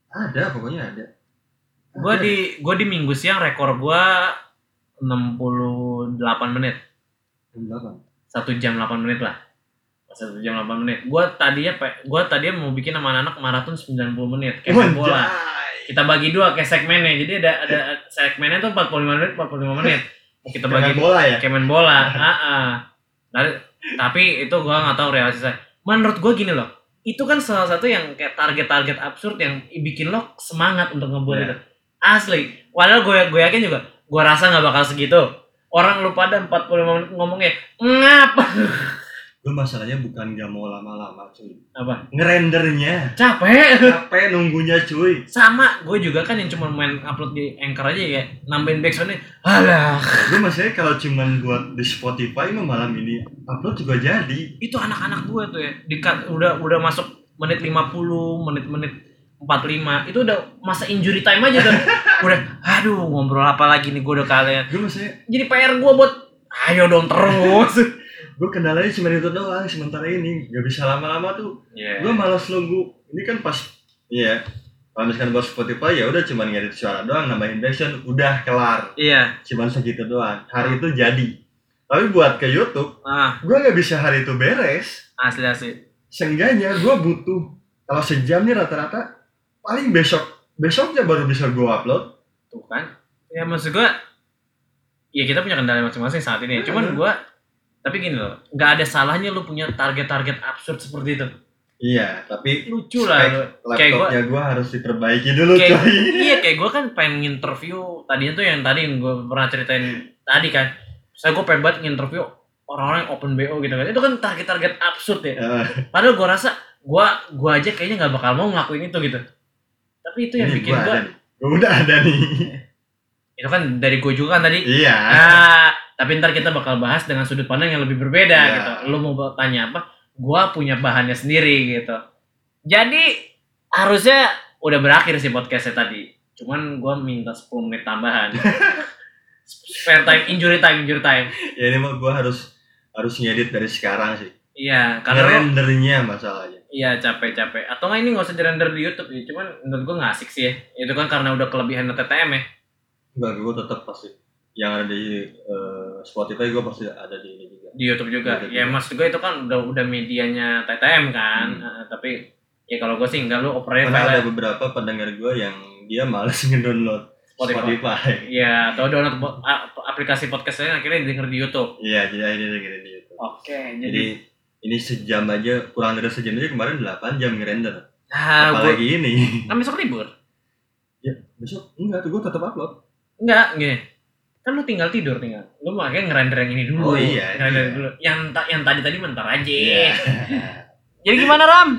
ada pokoknya ada Gua Ada. di gua di minggu siang rekor gua 68 menit. Jam delapan. Satu jam 8 menit lah. Satu jam 8 menit. Gua tadinya gua tadinya mau bikin sama anak maraton 90 menit kayak bola. Kita bagi dua kayak segmennya. Jadi ada ada segmennya tuh 45 menit, 45 menit. Kita bagi Dengan bola ya kayak main bola. Heeh. Dari- tapi itu gua nggak tahu realisasinya. Menurut gua gini loh. Itu kan salah satu yang kayak target-target absurd yang bikin lo semangat untuk ngebuat Iya. itu. Asli. Padahal gue gue yakin juga. Gue rasa nggak bakal segitu. Orang lu pada 45 menit ngomongnya ngap. gue masalahnya bukan gak mau lama-lama cuy Apa? ngerendernya Capek. capek nunggunya cuy Sama, gue juga kan yang cuma main upload di Anchor aja ya, nambahin backsoundnya. Alah, gue masalahnya kalau cuman buat di Spotify mah malam ini upload juga jadi itu anak-anak gue tuh ya, di cut, udah udah masuk menit 50, menit-menit 45, itu udah masa injury time aja tuh. udah, aduh ngobrol apa lagi nih gue udah kalian. gue maksudnya Jadi PR gue buat, ayo dong terus. gue kendalanya cuma itu doang sementara ini. Gak bisa lama-lama tuh. Iya. gue malas nunggu. Ini kan pas iya kalau misalkan buat Spotify ya udah cuma ngedit suara doang nambahin backsound udah kelar. Iya, cuman segitu doang. Hari itu jadi. Tapi buat ke YouTube, ah. gue nggak bisa hari itu beres. asli asli. Seenggaknya gue butuh kalau sejam nih rata-rata paling besok besoknya baru bisa gue upload. tuh kan. Ya maksud gua ya kita punya kendala masing-masing saat ini. Cuman gua tapi gini loh nggak ada salahnya lu punya target-target absurd seperti itu. Iya, tapi lucu lah laptopnya gue harus diperbaiki dulu kayak coy. iya kayak gue kan pengen interview tadinya tuh yang tadi yang gue pernah ceritain tadi kan. Saya gue pengen banget nginterview orang-orang yang open bo gitu kan. Itu kan target-target absurd ya. Eh, padahal gue rasa gue gue aja kayaknya nggak bakal mau ngelakuin itu gitu. Tapi itu yang ini bikin gua gue udah ada nih. itu kan dari gue juga kan tadi. Iya. nah tapi ntar kita bakal bahas dengan sudut pandang yang lebih berbeda Iya. gitu. Lu mau tanya apa? Gue punya bahannya sendiri gitu. Jadi harusnya udah berakhir sih podcastnya tadi. Cuman gue minta 10 menit tambahan. Spare time injury time injury time. Ya ini mah gue harus harus ngedit dari sekarang sih. iya karena rendernya masalahnya. iya capek-capek. Atau nggak ini nggak usah dirender di YouTube ya cuman menurut gue nggak asik sih ya. Itu kan karena udah kelebihan TTM ya. Enggak, gue tetap pasti yang ada di eh, Spotify gue pasti ada di ini juga. di YouTube juga. Di YouTube ya juga. maksud gue itu kan udah udah medianya TTM kan. Hmm. Eh, tapi ya kalau gue sih enggak lu operate Karena ada beberapa pendengar gue yang dia males ngedownload Spotify. Spotify. Ya, atau download aplikasi podcast lain akhirnya denger di YouTube. Iya, jadi akhirnya dengerin di YouTube. Oke, Jadi jadi ini sejam aja kurang dari sejam aja kemarin 8 jam ngerender. nah, Apalagi ini. kan besok libur. ya, besok enggak tuh gue tetap upload. Enggak, gini. Kan lu tinggal tidur tinggal. Lu makanya ngerender yang ini dulu. Oh, iya, Ngerender iya. dulu. Yang ta- yang tadi tadi mentar aja. Iya. Jadi gimana Ram?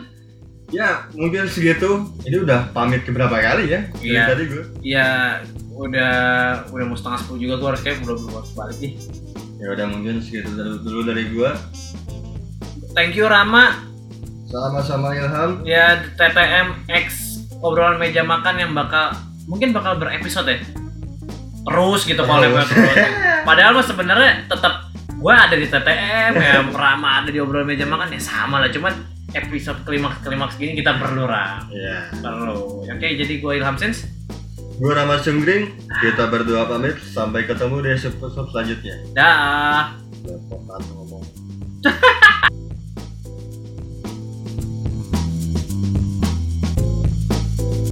ya, mungkin segitu. Ini udah pamit ke berapa kali ya? Dari Iya. Tadi gue. Ya udah udah mau setengah sepuluh juga gue harus kayak belum belum harus balik nih. Ya udah mungkin segitu dulu, dulu dari gue. Thank you Rama Sama-sama Ilham. ya TTM X obrolan meja makan yang bakal mungkin bakal berepisode ya terus gitu kalau lewat terus. Padahal mah sebenarnya tetap gue ada di TTM ya Rama ada di obrolan meja makan ya sama lah. Cuman episode klimaks klimaks gini kita perlu ram. Yeah. perlu. Ya, oke jadi gue Ilham sense. gue Rama Sunggring kita berdua pamit. Sampai ketemu di episode selanjutnya. Dah. Kan ngomong.